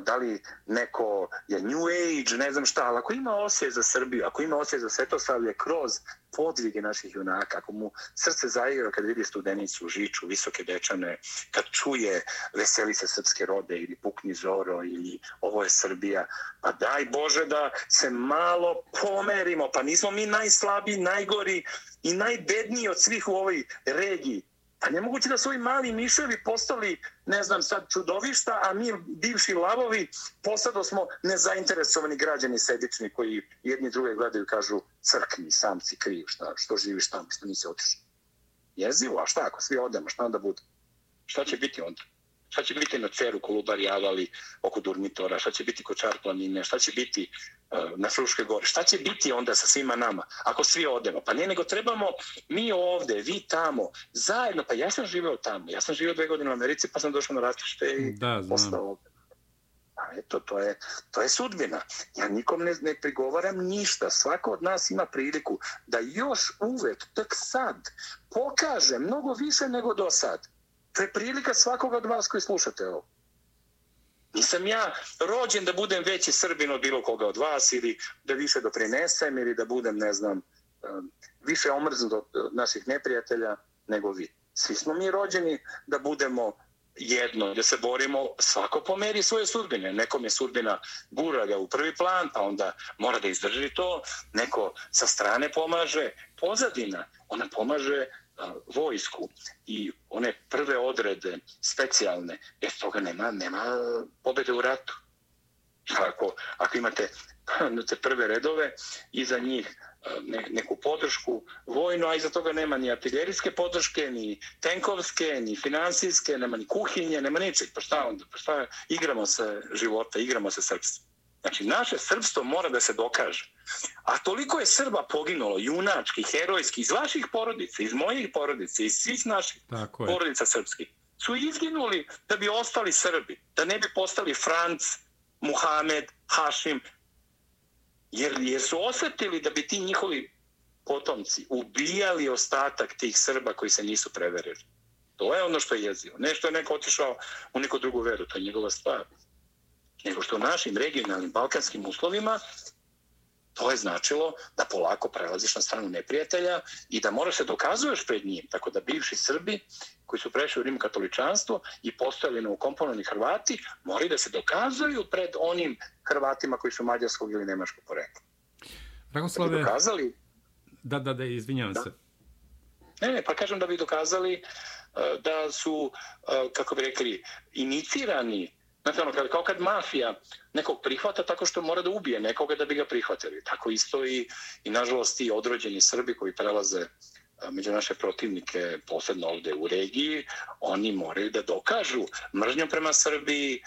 da li neko je New Age, ne znam šta, ali ako ima osje za Srbiju, ako ima osje za svetoslavlje kroz podvige naših junaka, ako mu srce zaigra kad vidi studenicu, žiču, visoke dečane, kad čuje veseli se srpske rode ili pukni zoro ili ovo je Srbija, pa daj Bože da se malo pomerimo, pa nismo mi najslabiji, najgori i najbedniji od svih u ovoj regiji. Pa nemoguće da su ovi mali miševi postali, ne znam sad, čudovišta, a mi, bivši lavovi, posado smo nezainteresovani građani sedični koji jedni druge gledaju i kažu crkni, sam si kriv, šta, što živiš tamo, što nisi otišao. Jezivo, a šta ako svi odemo, šta onda bude? Šta će biti onda? Šta će biti na ceru Kolubari Avali oko Durmitora? Šta će biti kod Čarplanine? Šta će biti uh, na Fruške gore? Šta će biti onda sa svima nama ako svi odemo? Pa ne, nego trebamo mi ovde, vi tamo, zajedno. Pa ja sam živeo tamo. Ja sam živeo dve godine u Americi pa sam došao na rastište i da, postao ovde. A eto, to je, to je sudbina. Ja nikom ne, ne prigovaram ništa. Svako od nas ima priliku da još uvek, tek sad, pokaže mnogo više nego do sad. To je prilika svakoga od vas koji slušate ovo. Nisam ja rođen da budem veći srbin od bilo koga od vas ili da više doprinesem ili da budem, ne znam, više omrznut od naših neprijatelja nego vi. Svi smo mi rođeni da budemo jedno, da se borimo svako po meri svoje sudbine. Nekom je sudbina gura ga u prvi plan, pa onda mora da izdrži to. Neko sa strane pomaže. Pozadina, ona pomaže vojsku i one prve odrede specijalne, bez toga nema, nema pobede u ratu. Ako, ako imate te prve redove, iza njih e, ne, neku podršku vojnu, a iza toga nema ni artiljerijske podrške, ni tenkovske, ni finansijske, nema ni kuhinje, nema ničeg. Pa šta onda? Pa šta igramo se života, igramo se srpstva. Znači, naše srpstvo mora da se dokaže. A toliko je Srba poginulo, junački, herojski, iz vaših porodica, iz mojih porodica, iz svih naših Tako porodica srpskih, su izginuli da bi ostali Srbi, da ne bi postali Franc, Muhamed, Hašim. Jer, jer su osjetili da bi ti njihovi potomci ubijali ostatak tih Srba koji se nisu preverili. To je ono što je jezivo. Ne što je neko otišao u neku drugu veru, to je njegova stvar. Nego što u našim regionalnim balkanskim uslovima to je značilo da polako prelaziš na stranu neprijatelja i da moraš se dokazuješ pred njim. Tako da bivši Srbi koji su prešli u rimokatoličanstvo i postojali na ukomponovani Hrvati moraju da se dokazuju pred onim Hrvatima koji su mađarskog ili nemaškog porekla. Dragoslave, da dokazali... Da, da, da, izvinjavam da. se. Ne, ne, pa kažem da bi dokazali uh, da su, uh, kako bi rekli, inicirani Znate, ono, kao kad mafija nekog prihvata tako što mora da ubije nekoga da bi ga prihvatili. Tako isto i, i nažalost, ti odrođeni Srbi koji prelaze e, među naše protivnike, posebno ovde u regiji, oni moraju da dokažu mržnjom prema Srbiji, e,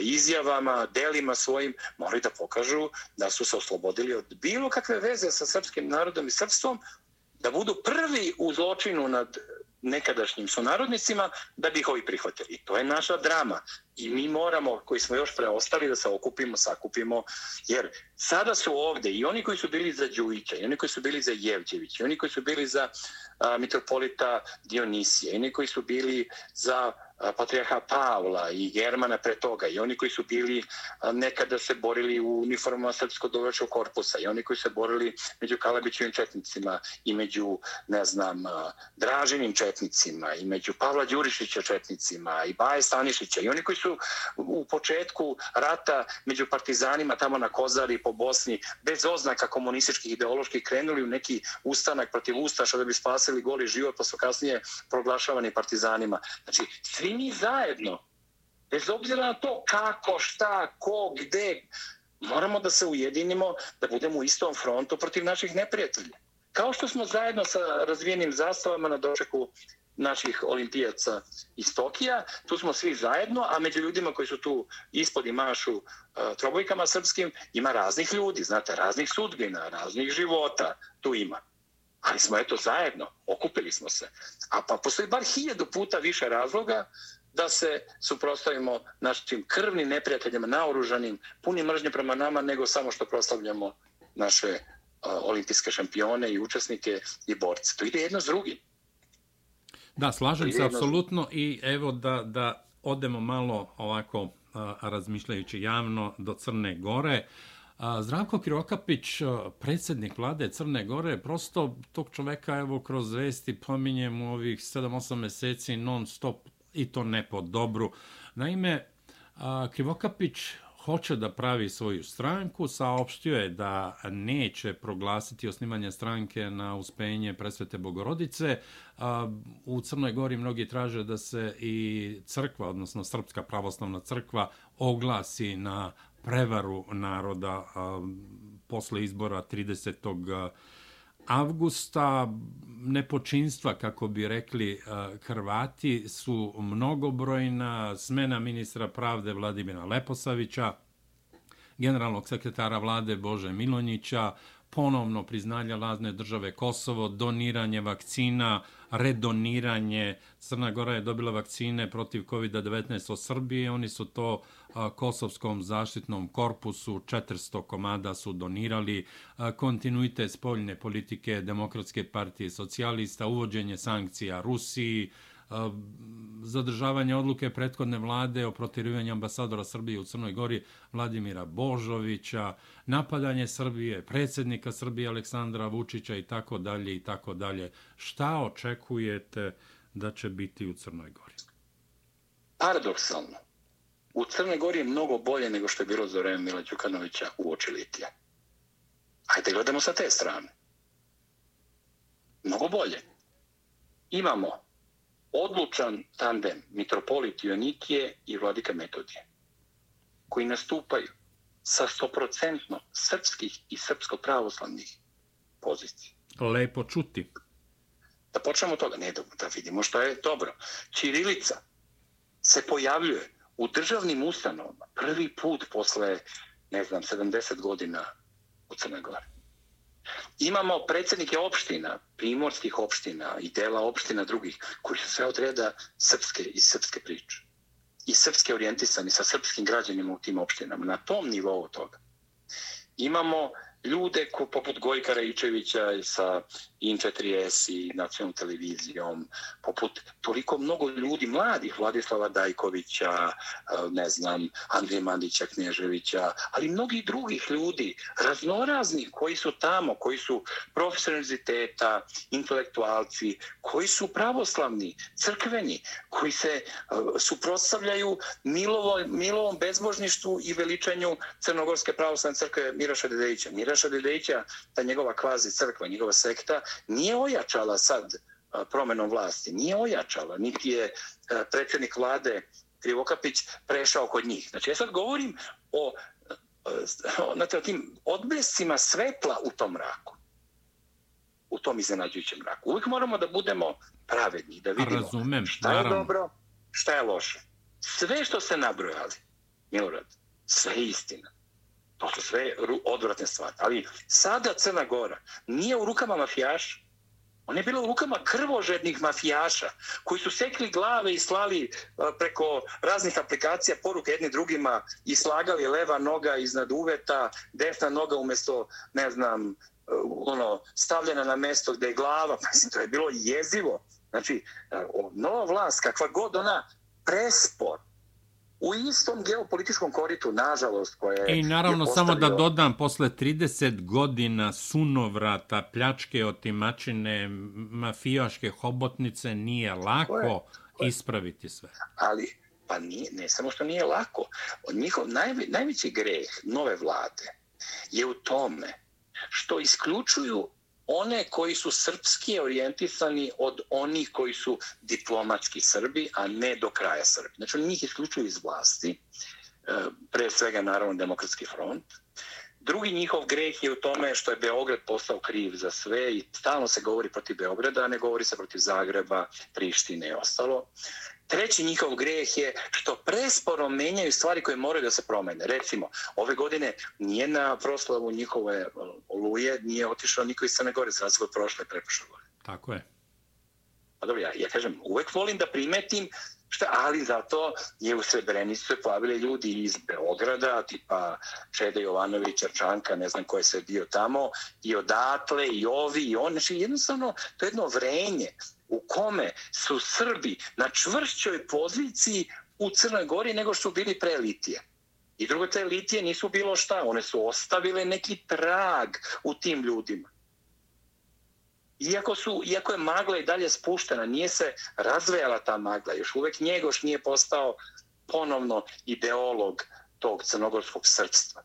izjavama, delima svojim, moraju da pokažu da su se oslobodili od bilo kakve veze sa srpskim narodom i srpstvom, da budu prvi u zločinu nad nekadašnjim sunarodnicima da bi ih ovi prihvatili. To je naša drama i mi moramo, koji smo još preostali, da se okupimo, sakupimo, jer sada su ovde i oni koji su bili za Đujića, i oni koji su bili za Jevđević, i oni koji su bili za a, mitropolita Dionisija, i oni koji su bili za patrijarha Pavla i Germana pre toga i oni koji su bili nekada se borili u uniformama srpsko dovršog korpusa i oni koji se borili među Kalabićevim četnicima i među, ne znam, Draženim četnicima i među Pavla Đurišića četnicima i Baje Stanišića i oni koji su u početku rata među partizanima tamo na Kozari po Bosni bez oznaka komunističkih ideoloških krenuli u neki ustanak protiv Ustaša da bi spasili goli život pa su kasnije proglašavani partizanima. Znači, svi svi mi zajedno, bez obzira na to kako, šta, ko, gde, moramo da se ujedinimo, da budemo u istom frontu protiv naših neprijatelja. Kao što smo zajedno sa razvijenim zastavama na dočeku naših olimpijaca iz Tokija, tu smo svi zajedno, a među ljudima koji su tu ispod i mašu uh, trobojkama srpskim, ima raznih ljudi, znate, raznih sudbina, raznih života, tu ima ali smo eto zajedno, okupili smo se. A pa postoji bar hiljadu puta više razloga da se suprostavimo našim krvnim neprijateljima, naoružanim, punim mržnje prema nama, nego samo što proslavljamo naše uh, olimpijske šampione i učesnike i borce. To ide jedno s drugim. Da, slažem se apsolutno i evo da, da odemo malo ovako uh, razmišljajući javno do Crne Gore. Uh, Zdravko Kirokapić, predsjednik vlade Crne Gore, prosto tog čoveka evo kroz vesti pominjem u ovih 7-8 meseci non stop i to ne po dobru. Naime, Krivokapić hoće da pravi svoju stranku, saopštio je da neće proglasiti osnivanje stranke na uspenje presvete Bogorodice. U Crnoj Gori mnogi traže da se i crkva, odnosno Srpska pravoslavna crkva, oglasi na prevaru naroda posle izbora 30. avgusta. Nepočinstva, kako bi rekli Hrvati, su mnogobrojna. Smena ministra pravde Vladimira Leposavića, generalnog sekretara vlade Bože Milonjića, ponovno priznanje lazne države Kosovo, doniranje vakcina, redoniranje. Crna Gora je dobila vakcine protiv COVID-19 od Srbije. Oni su to Kosovskom zaštitnom korpusu, 400 komada su donirali. Kontinuitet spoljne politike Demokratske partije socijalista, uvođenje sankcija Rusiji, zadržavanje odluke prethodne vlade o protirivanju ambasadora Srbije u Crnoj Gori Vladimira Božovića, napadanje Srbije, predsjednika Srbije Aleksandra Vučića i tako dalje i tako dalje. Šta očekujete da će biti u Crnoj Gori? Paradoksalno. U Crnoj Gori je mnogo bolje nego što je bilo za vreme Mila Đukanovića u oči Litija. Hajde gledamo sa te strane. Mnogo bolje. Imamo odlučan tandem mitropolit Ionikije i vladika Metodije, koji nastupaju sa stoprocentno srpskih i srpsko-pravoslavnih pozicija. Lepo čuti. Da počnemo od toga, ne da, da vidimo što je dobro. Čirilica se pojavljuje u državnim ustanovama prvi put posle, ne znam, 70 godina u Crnoj Gori. Imamo predsjednike opština, primorskih opština i dela opština drugih, koji su sve od reda srpske i srpske priče. I srpske orijentisani sa srpskim građanima u tim opštinama, na tom nivou toga. Imamo ljude ko, poput Gojka i sa Info3S i nacionalnom televizijom, poput toliko mnogo ljudi mladih, Vladislava Dajkovića, e, ne znam, Andrije Mandića Knježevića, ali mnogi drugih ljudi, raznoraznih koji su tamo, koji su profesori univerziteta, intelektualci, koji su pravoslavni, crkveni, koji se e, suprotstavljaju Milovo, Milovom bezbožništvu i veličanju Crnogorske pravoslavne crkve Miraša Dedejića. Miraša Dedejića, ta njegova kvazi crkva, njegova sekta, nije ojačala sad promenom vlasti. Nije ojačala, niti je predsjednik vlade Krivokapić prešao kod njih. Znači, ja sad govorim o, o, o tim odblescima svetla u tom mraku. U tom iznenađujućem mraku. Uvijek moramo da budemo pravedni, da vidimo Razumem, šta je naravno. dobro, šta je loše. Sve što se nabrojali, Milorad, sve je istina. To su sve odvratne stvari. Ali sada Crna Gora nije u rukama mafijaša. On je bilo u rukama krvožednih mafijaša koji su sekli glave i slali e, preko raznih aplikacija poruke jedni drugima i slagali leva noga iznad uveta, desna noga umjesto, ne znam, e, ono, stavljena na mesto gdje je glava. (laughs) Mislim, to je bilo jezivo. Znači, e, nova vlast, kakva god ona prespor, u istom geopolitičkom koritu, nažalost, koje I naravno, samo da dodam, posle 30 godina sunovrata, pljačke, otimačine, mafijaške hobotnice, nije lako koje, koje? ispraviti sve. Ali, pa nije, ne samo što nije lako. Njihov naj, najveći greh nove vlade je u tome što isključuju one koji su srpski orijentisani od onih koji su diplomatski Srbi, a ne do kraja Srbi. Znači, oni njih isključuju iz vlasti, e, pre svega, naravno, Demokratski front. Drugi njihov greh je u tome što je Beograd postao kriv za sve i stalno se govori protiv Beograda, a ne govori se protiv Zagreba, Prištine i ostalo. Treći njihov greh je što presporo menjaju stvari koje moraju da se promene. Recimo, ove godine nije na proslavu njihove oluje, nije otišao niko iz Crne Gore, za razliku od prošle prepošle godine. Tako je. Pa dobro, ja, ja kažem, uvek volim da primetim šta, ali zato je u Srebrenicu se plavili ljudi iz Beograda, tipa Čede Jovanović, Čanka, ne znam ko je sve bio tamo, i odatle, i ovi, i on. Znači, jednostavno, to je jedno vrenje u kome su Srbi na čvršćoj poziciji u Crnoj Gori nego što su bili pre Litije. I drugo, te Litije nisu bilo šta, one su ostavile neki trag u tim ljudima. Iako, su, iako je magla i dalje spuštena, nije se razvejala ta magla, još uvek Njegoš nije postao ponovno ideolog tog crnogorskog srpstva.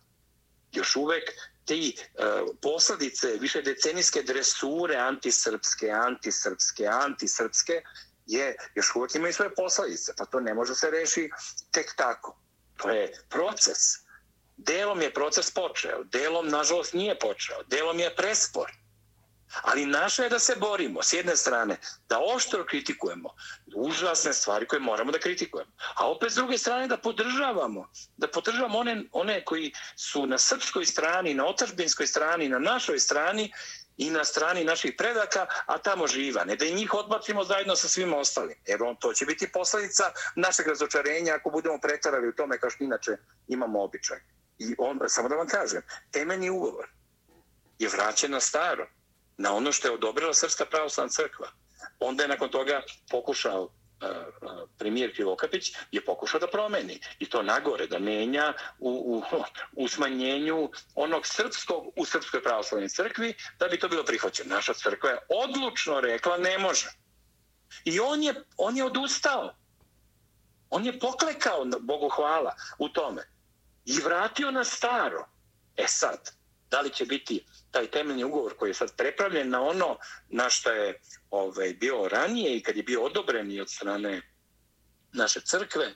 Još uvek ti uh, e, posljedice više decenijske dresure antisrpske, antisrpske, antisrpske je još uvijek imaju svoje posljedice. Pa to ne može se reši tek tako. To je proces. Delom je proces počeo, delom nažalost nije počeo, delom je prespor. Ali naše je da se borimo, s jedne strane, da oštro kritikujemo užasne stvari koje moramo da kritikujemo. A opet s druge strane da podržavamo, da podržavamo one, one koji su na srpskoj strani, na otačbinskoj strani, na našoj strani i na strani naših predaka, a tamo živa. Ne da i njih odbacimo zajedno sa svima ostalim. Jer on, to će biti posljedica našeg razočarenja ako budemo pretarali u tome kao što inače imamo običaj. I on, samo da vam kažem, temeljni ugovor je vraćen na staro na ono što je odobrila Srpska pravoslavna crkva. Onda je nakon toga pokušao e, e, premijer Krivokapić je pokušao da promeni i to nagore, da menja u, u, u smanjenju onog srpskog u Srpskoj pravoslavnoj crkvi da bi to bilo prihvaćeno. Naša crkva je odlučno rekla ne može. I on je, on je odustao. On je poklekao, Bogu hvala, u tome. I vratio na staro. E sad, da li će biti taj temeljni ugovor koji je sad prepravljen na ono na što je ovaj, bio ranije i kad je bio odobren i od strane naše crkve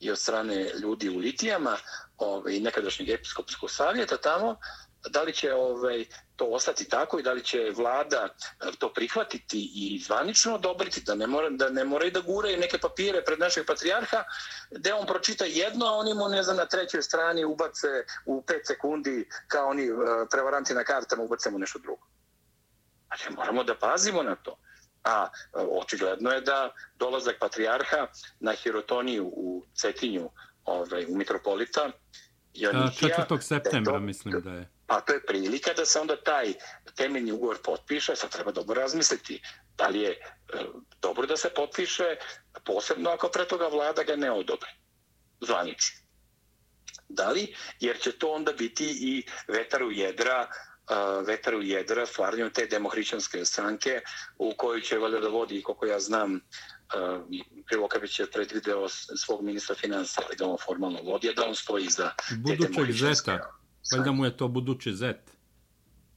i od strane ljudi u Litijama ovaj, nekadašnjeg episkopskog savjeta tamo, da li će ovaj to ostati tako i da li će vlada eh, to prihvatiti i zvanično odobriti da ne mora da ne moraju da guraju neke papire pred našeg patrijarha da on pročita jedno a oni mu ne znam na trećoj strani ubace u 5 sekundi kao oni eh, prevaranti na kartama ubace mu nešto drugo. Znači moramo da pazimo na to. A eh, očigledno je da dolazak patrijarha na Hirotoniju u Cetinju ovaj, u Mitropolita Dionizija. 4. septembra to, mislim da je. Pa to je prilika da se onda taj temeljni ugovor potpiše, sad treba dobro razmisliti da li je e, dobro da se potpiše, posebno ako pre toga vlada ga ne odobre, zvanično. Da li? Jer će to onda biti i vetar u jedra uh, vetar u jedra stvaranju te demohrićanske stranke u kojoj će valjda da vodi, koliko ja znam, uh, Krivokavić je predvideo svog ministra financija, ali da on formalno vodi, da on stoji za Budućeg. Zeta. Valjda mu je to budući Zet.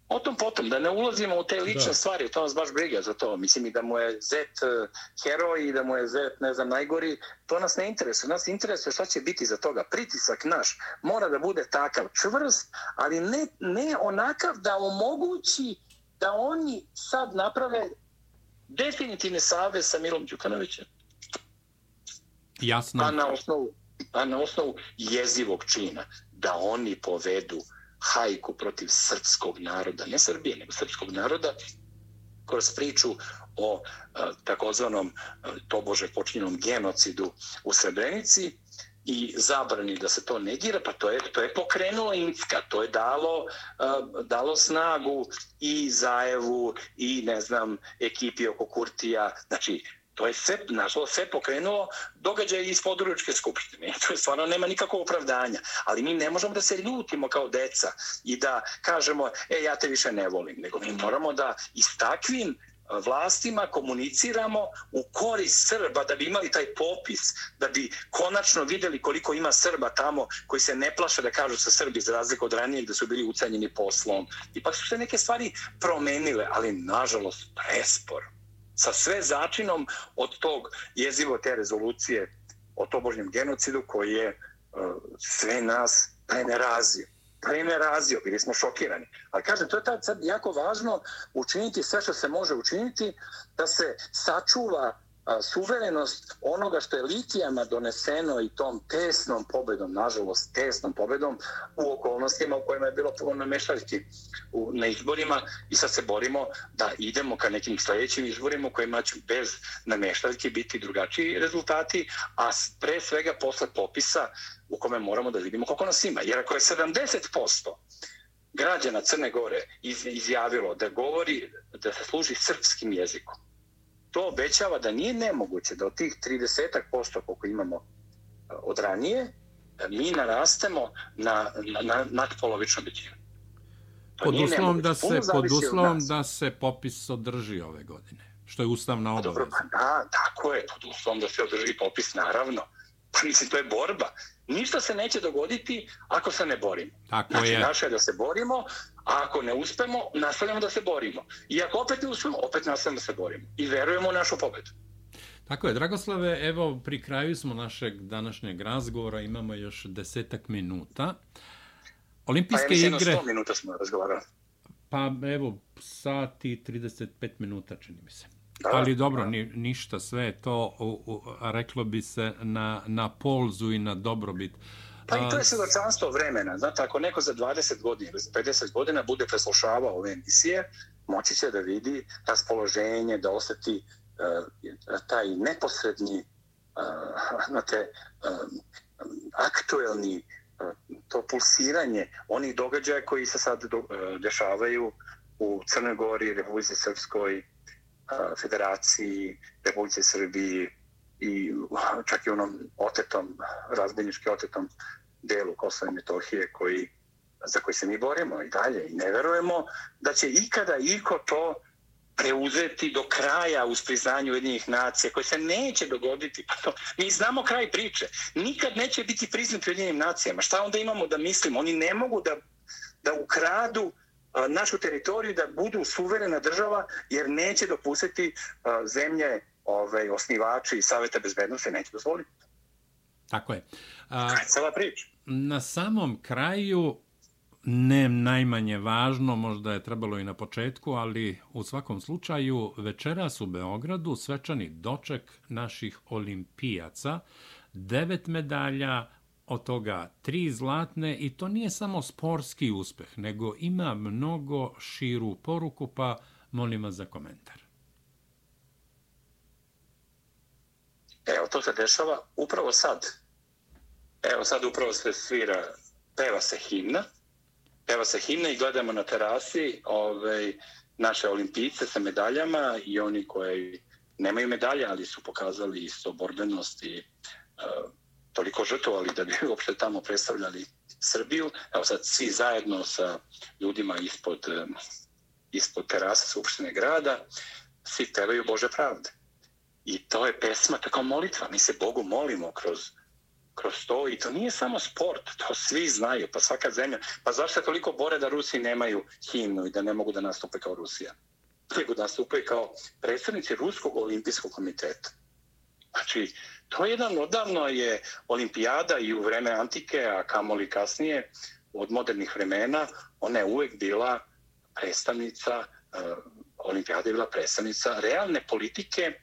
O tom potom, da ne ulazimo u te lične da. stvari, to nas baš briga za to. Mislim i da mu je Z uh, heroj i da mu je Z, ne znam, najgori, to nas ne interesuje. Nas interesuje šta će biti za toga. Pritisak naš mora da bude takav čvrst, ali ne, ne onakav da omogući da oni sad naprave definitivne save sa Milom Đukanovićem. Jasno. A na osnovu, a na osnovu jezivog čina da oni povedu hajku protiv srpskog naroda, ne Srbije, nego srpskog naroda, kroz priču o a, takozvanom a, tobože počinjenom genocidu u Srebrenici i zabrani da se to negira, pa to je, to je pokrenulo Incka, to je dalo, dalo snagu i Zajevu i, ne znam, ekipi oko Kurtija, znači, To je sve, našlo, sve pokrenulo događaje iz područke skupštine. (laughs) To je stvarno nema nikakvog opravdanja. Ali mi ne možemo da se ljutimo kao deca i da kažemo, e, ja te više ne volim. Nego mi moramo da i s takvim vlastima komuniciramo u korist Srba da bi imali taj popis, da bi konačno videli koliko ima Srba tamo koji se ne plaše da kažu sa Srbi za razliku od ranijeg da su bili ucenjeni poslom. Ipak su se neke stvari promenile, ali nažalost presporo sa sve začinom od tog jezivo te rezolucije o tobožnjem genocidu koji je e, sve nas trener razio, bili smo šokirani. Ali kažem, to je tad sad jako važno učiniti sve što se može učiniti da se sačuva suverenost onoga što je litijama doneseno i tom tesnom pobedom, nažalost tesnom pobedom u okolnostima u kojima je bilo puno u, na izborima i sad se borimo da idemo ka nekim sljedećim izborima u kojima će bez nameštaljki biti drugačiji rezultati, a pre svega posle popisa u kome moramo da vidimo koliko nas ima. Jer ako je 70% građana Crne Gore izjavilo da govori, da se služi srpskim jezikom, to obećava da nije nemoguće da od tih 30% koliko imamo e, od ranije, e, mi narastemo na, na, na nadpolovičnu većinu. Pod uslovom, da se, pod uslovom da se popis održi ove godine, što je ustavna obaveza. Dobro, pa da, tako je, pod uslovom da se održi popis, naravno. (laughs) Pa mislim, to je borba. Ništa se neće dogoditi ako se ne borimo. Tako znači, je. naše je da se borimo, A ako ne uspemo, nastavljamo da se borimo. I ako opet ne uspemo, opet nastavljamo da se borimo. I verujemo u našu pobedu. Tako je, Dragoslave, evo pri kraju smo našeg današnjeg razgovora, imamo još desetak minuta. Olimpijske pa ja igre... Pa minuta smo razgovarali. Pa evo, sati 35 minuta čini mi se. Da, Ali dobro, da. Ni, ništa, sve je to, u, u, reklo bi se, na, na polzu i na dobrobit. Pa i to je svjedočanstvo vremena. Znate, ako neko za 20 godina ili za 50 godina bude preslušavao ove emisije, moći će da vidi raspoloženje, da osjeti uh, taj neposredni, uh, znate, uh, aktuelni, uh, to pulsiranje onih događaja koji se sad do, dešavaju u Crnoj Gori, Republici Srpskoj, Federaciji, Republici Srbiji, i čak i onom otetom, razbojnički otetom delu Kosova i Metohije koji, za koji se mi borimo i dalje i ne verujemo da će ikada iko to preuzeti do kraja uz priznanju Ujedinjenih nacija koje se neće dogoditi. Pa to, mi znamo kraj priče. Nikad neće biti priznat Ujedinjenim nacijama. Šta onda imamo da mislimo? Oni ne mogu da, da ukradu a, našu teritoriju da budu suverena država jer neće dopustiti a, zemlje ovaj, osnivači i savjeta bezbednosti neće dozvoliti. Tako je. A, Cela priča. Na samom kraju, ne najmanje važno, možda je trebalo i na početku, ali u svakom slučaju večeras u Beogradu svečani doček naših olimpijaca, devet medalja, od toga tri zlatne i to nije samo sportski uspeh, nego ima mnogo širu poruku, pa molim vas za komentar. Evo, to se dešava upravo sad. Evo, sad upravo se svira peva se himna, peva se himna i gledamo na terasi ovaj, naše olimpijce sa medaljama i oni koji nemaju medalje, ali su pokazali isto borbenost i uh, toliko žrtovali da bi (laughs) uopšte tamo predstavljali Srbiju. Evo sad svi zajedno sa ljudima ispod, um, ispod terasa Skupštine grada, svi pevaju Bože pravde. I to je pesma, tako molitva. Mi se Bogu molimo kroz, kroz to i to nije samo sport, to svi znaju, pa svaka zemlja. Pa zašto se toliko bore da Rusi nemaju himnu i da ne mogu da nastupe kao Rusija? nego da nastupe kao predstavnici Ruskog olimpijskog komiteta. Znači, to je jedan odavno je olimpijada i u vreme antike, a kamoli kasnije, od modernih vremena, ona je uvek bila predstavnica, uh, olimpijada je bila predstavnica realne politike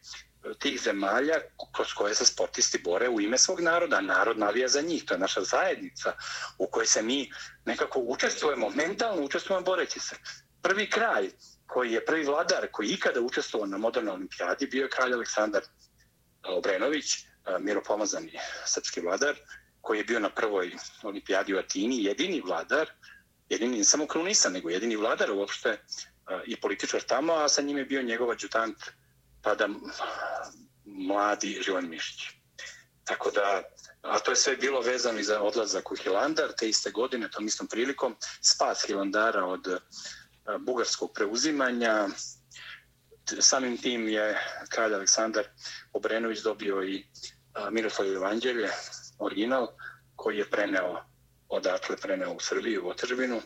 tih zemalja kroz koje se sportisti bore u ime svog naroda. Narod navija za njih, to je naša zajednica u kojoj se mi nekako učestvujemo, mentalno učestvujemo boreći se. Prvi kralj koji je prvi vladar koji ikada učestvovao na modernoj olimpijadi bio je kralj Aleksandar e, Obrenović, e, miropomazani srpski vladar, koji je bio na prvoj olimpijadi u Atini, jedini vladar, jedini, samo krunisan, nego jedini vladar uopšte e, i političar tamo, a sa njim je bio njegov adjutant, tada mladi Živan Mišić. Tako da, a to je sve bilo vezano i za odlazak u Hilandar, te iste godine, tom istom prilikom, spas Hilandara od e, bugarskog preuzimanja. Samim tim je kralj Aleksandar Obrenović dobio i e, Miroslav Evanđelje, original, koji je preneo odatle, preneo u Srbiju, u Otržbinu.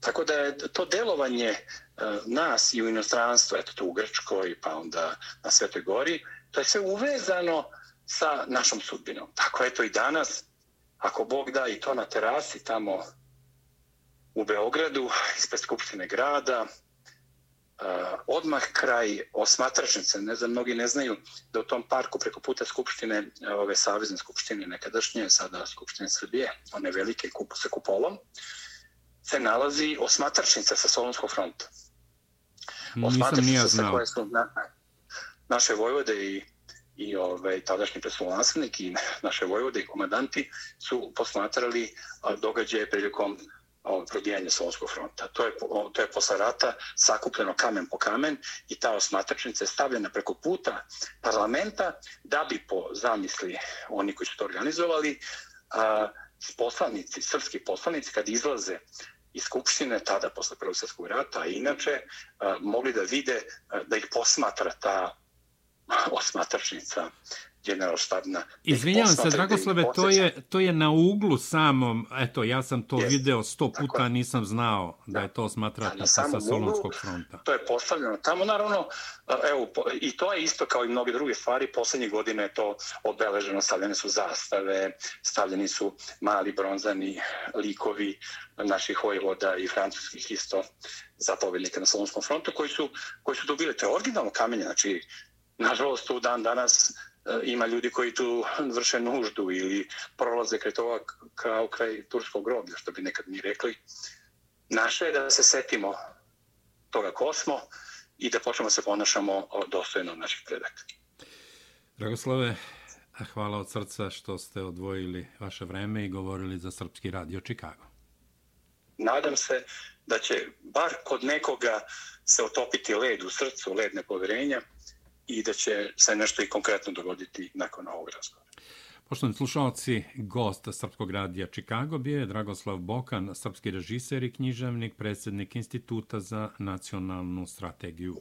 Tako da je to delovanje E, nas i u inostranstvu, eto to u Grčkoj, pa onda na Svetoj Gori, to je sve uvezano sa našom sudbinom. Tako je to i danas, ako Bog da i to na terasi tamo u Beogradu, ispred Skupštine grada, e, odmah kraj osmatračnice, ne znam, mnogi ne znaju da u tom parku preko puta Skupštine, e, ove Savezne Skupštine nekadašnje, sada Skupštine Srbije, one velike kupu sa kupolom, se nalazi osmatračnica sa Solonskog fronta. Nisam nija znao. Koje su na, naše vojvode i, i ovaj, tadašnji predstavljanstvenik i naše vojvode i komandanti su posmatrali događaje prilikom probijanje Solonskog fronta. To je, to je posle rata sakupljeno kamen po kamen i ta osmatračnica je stavljena preko puta parlamenta da bi po zamisli oni koji su to organizovali a, poslanici, srpski poslanici kad izlaze iz Skupštine, tada posle Prvog svjetskog rata, a inače mogli da vide da ih posmatra ta osmatračnica generalštabna. Izvinjavam se, Dragoslave, to je, to je na uglu samom, eto, ja sam to yes. video sto puta, Tako. nisam znao da je to smatrati sa Solonskog fronta. To je postavljeno tamo, naravno, evo, i to je isto kao i mnoge druge stvari, poslednje godine je to obeleženo, stavljene su zastave, stavljeni su mali bronzani likovi naših vojvoda i francuskih isto zapovednika na Solonskom frontu, koji su, koji su dobili, to je originalno kamenje, znači, nažalost, u dan danas ima ljudi koji tu vrše nuždu ili prolaze kraj toga kao kraj turskog groblja, što bi nekad mi rekli. Naše je da se setimo toga ko smo i da počnemo se ponašamo dostojno naših predaka. Dragoslave, hvala od srca što ste odvojili vaše vreme i govorili za Srpski radio Čikago. Nadam se da će bar kod nekoga se otopiti led u srcu, led nepoverenja, i da će se nešto i konkretno dogoditi nakon ovog razgovora. Poštovani slušalci, gost Srpskog radija Čikago bio je Dragoslav Bokan, srpski režiser i književnik, predsjednik Instituta za nacionalnu strategiju.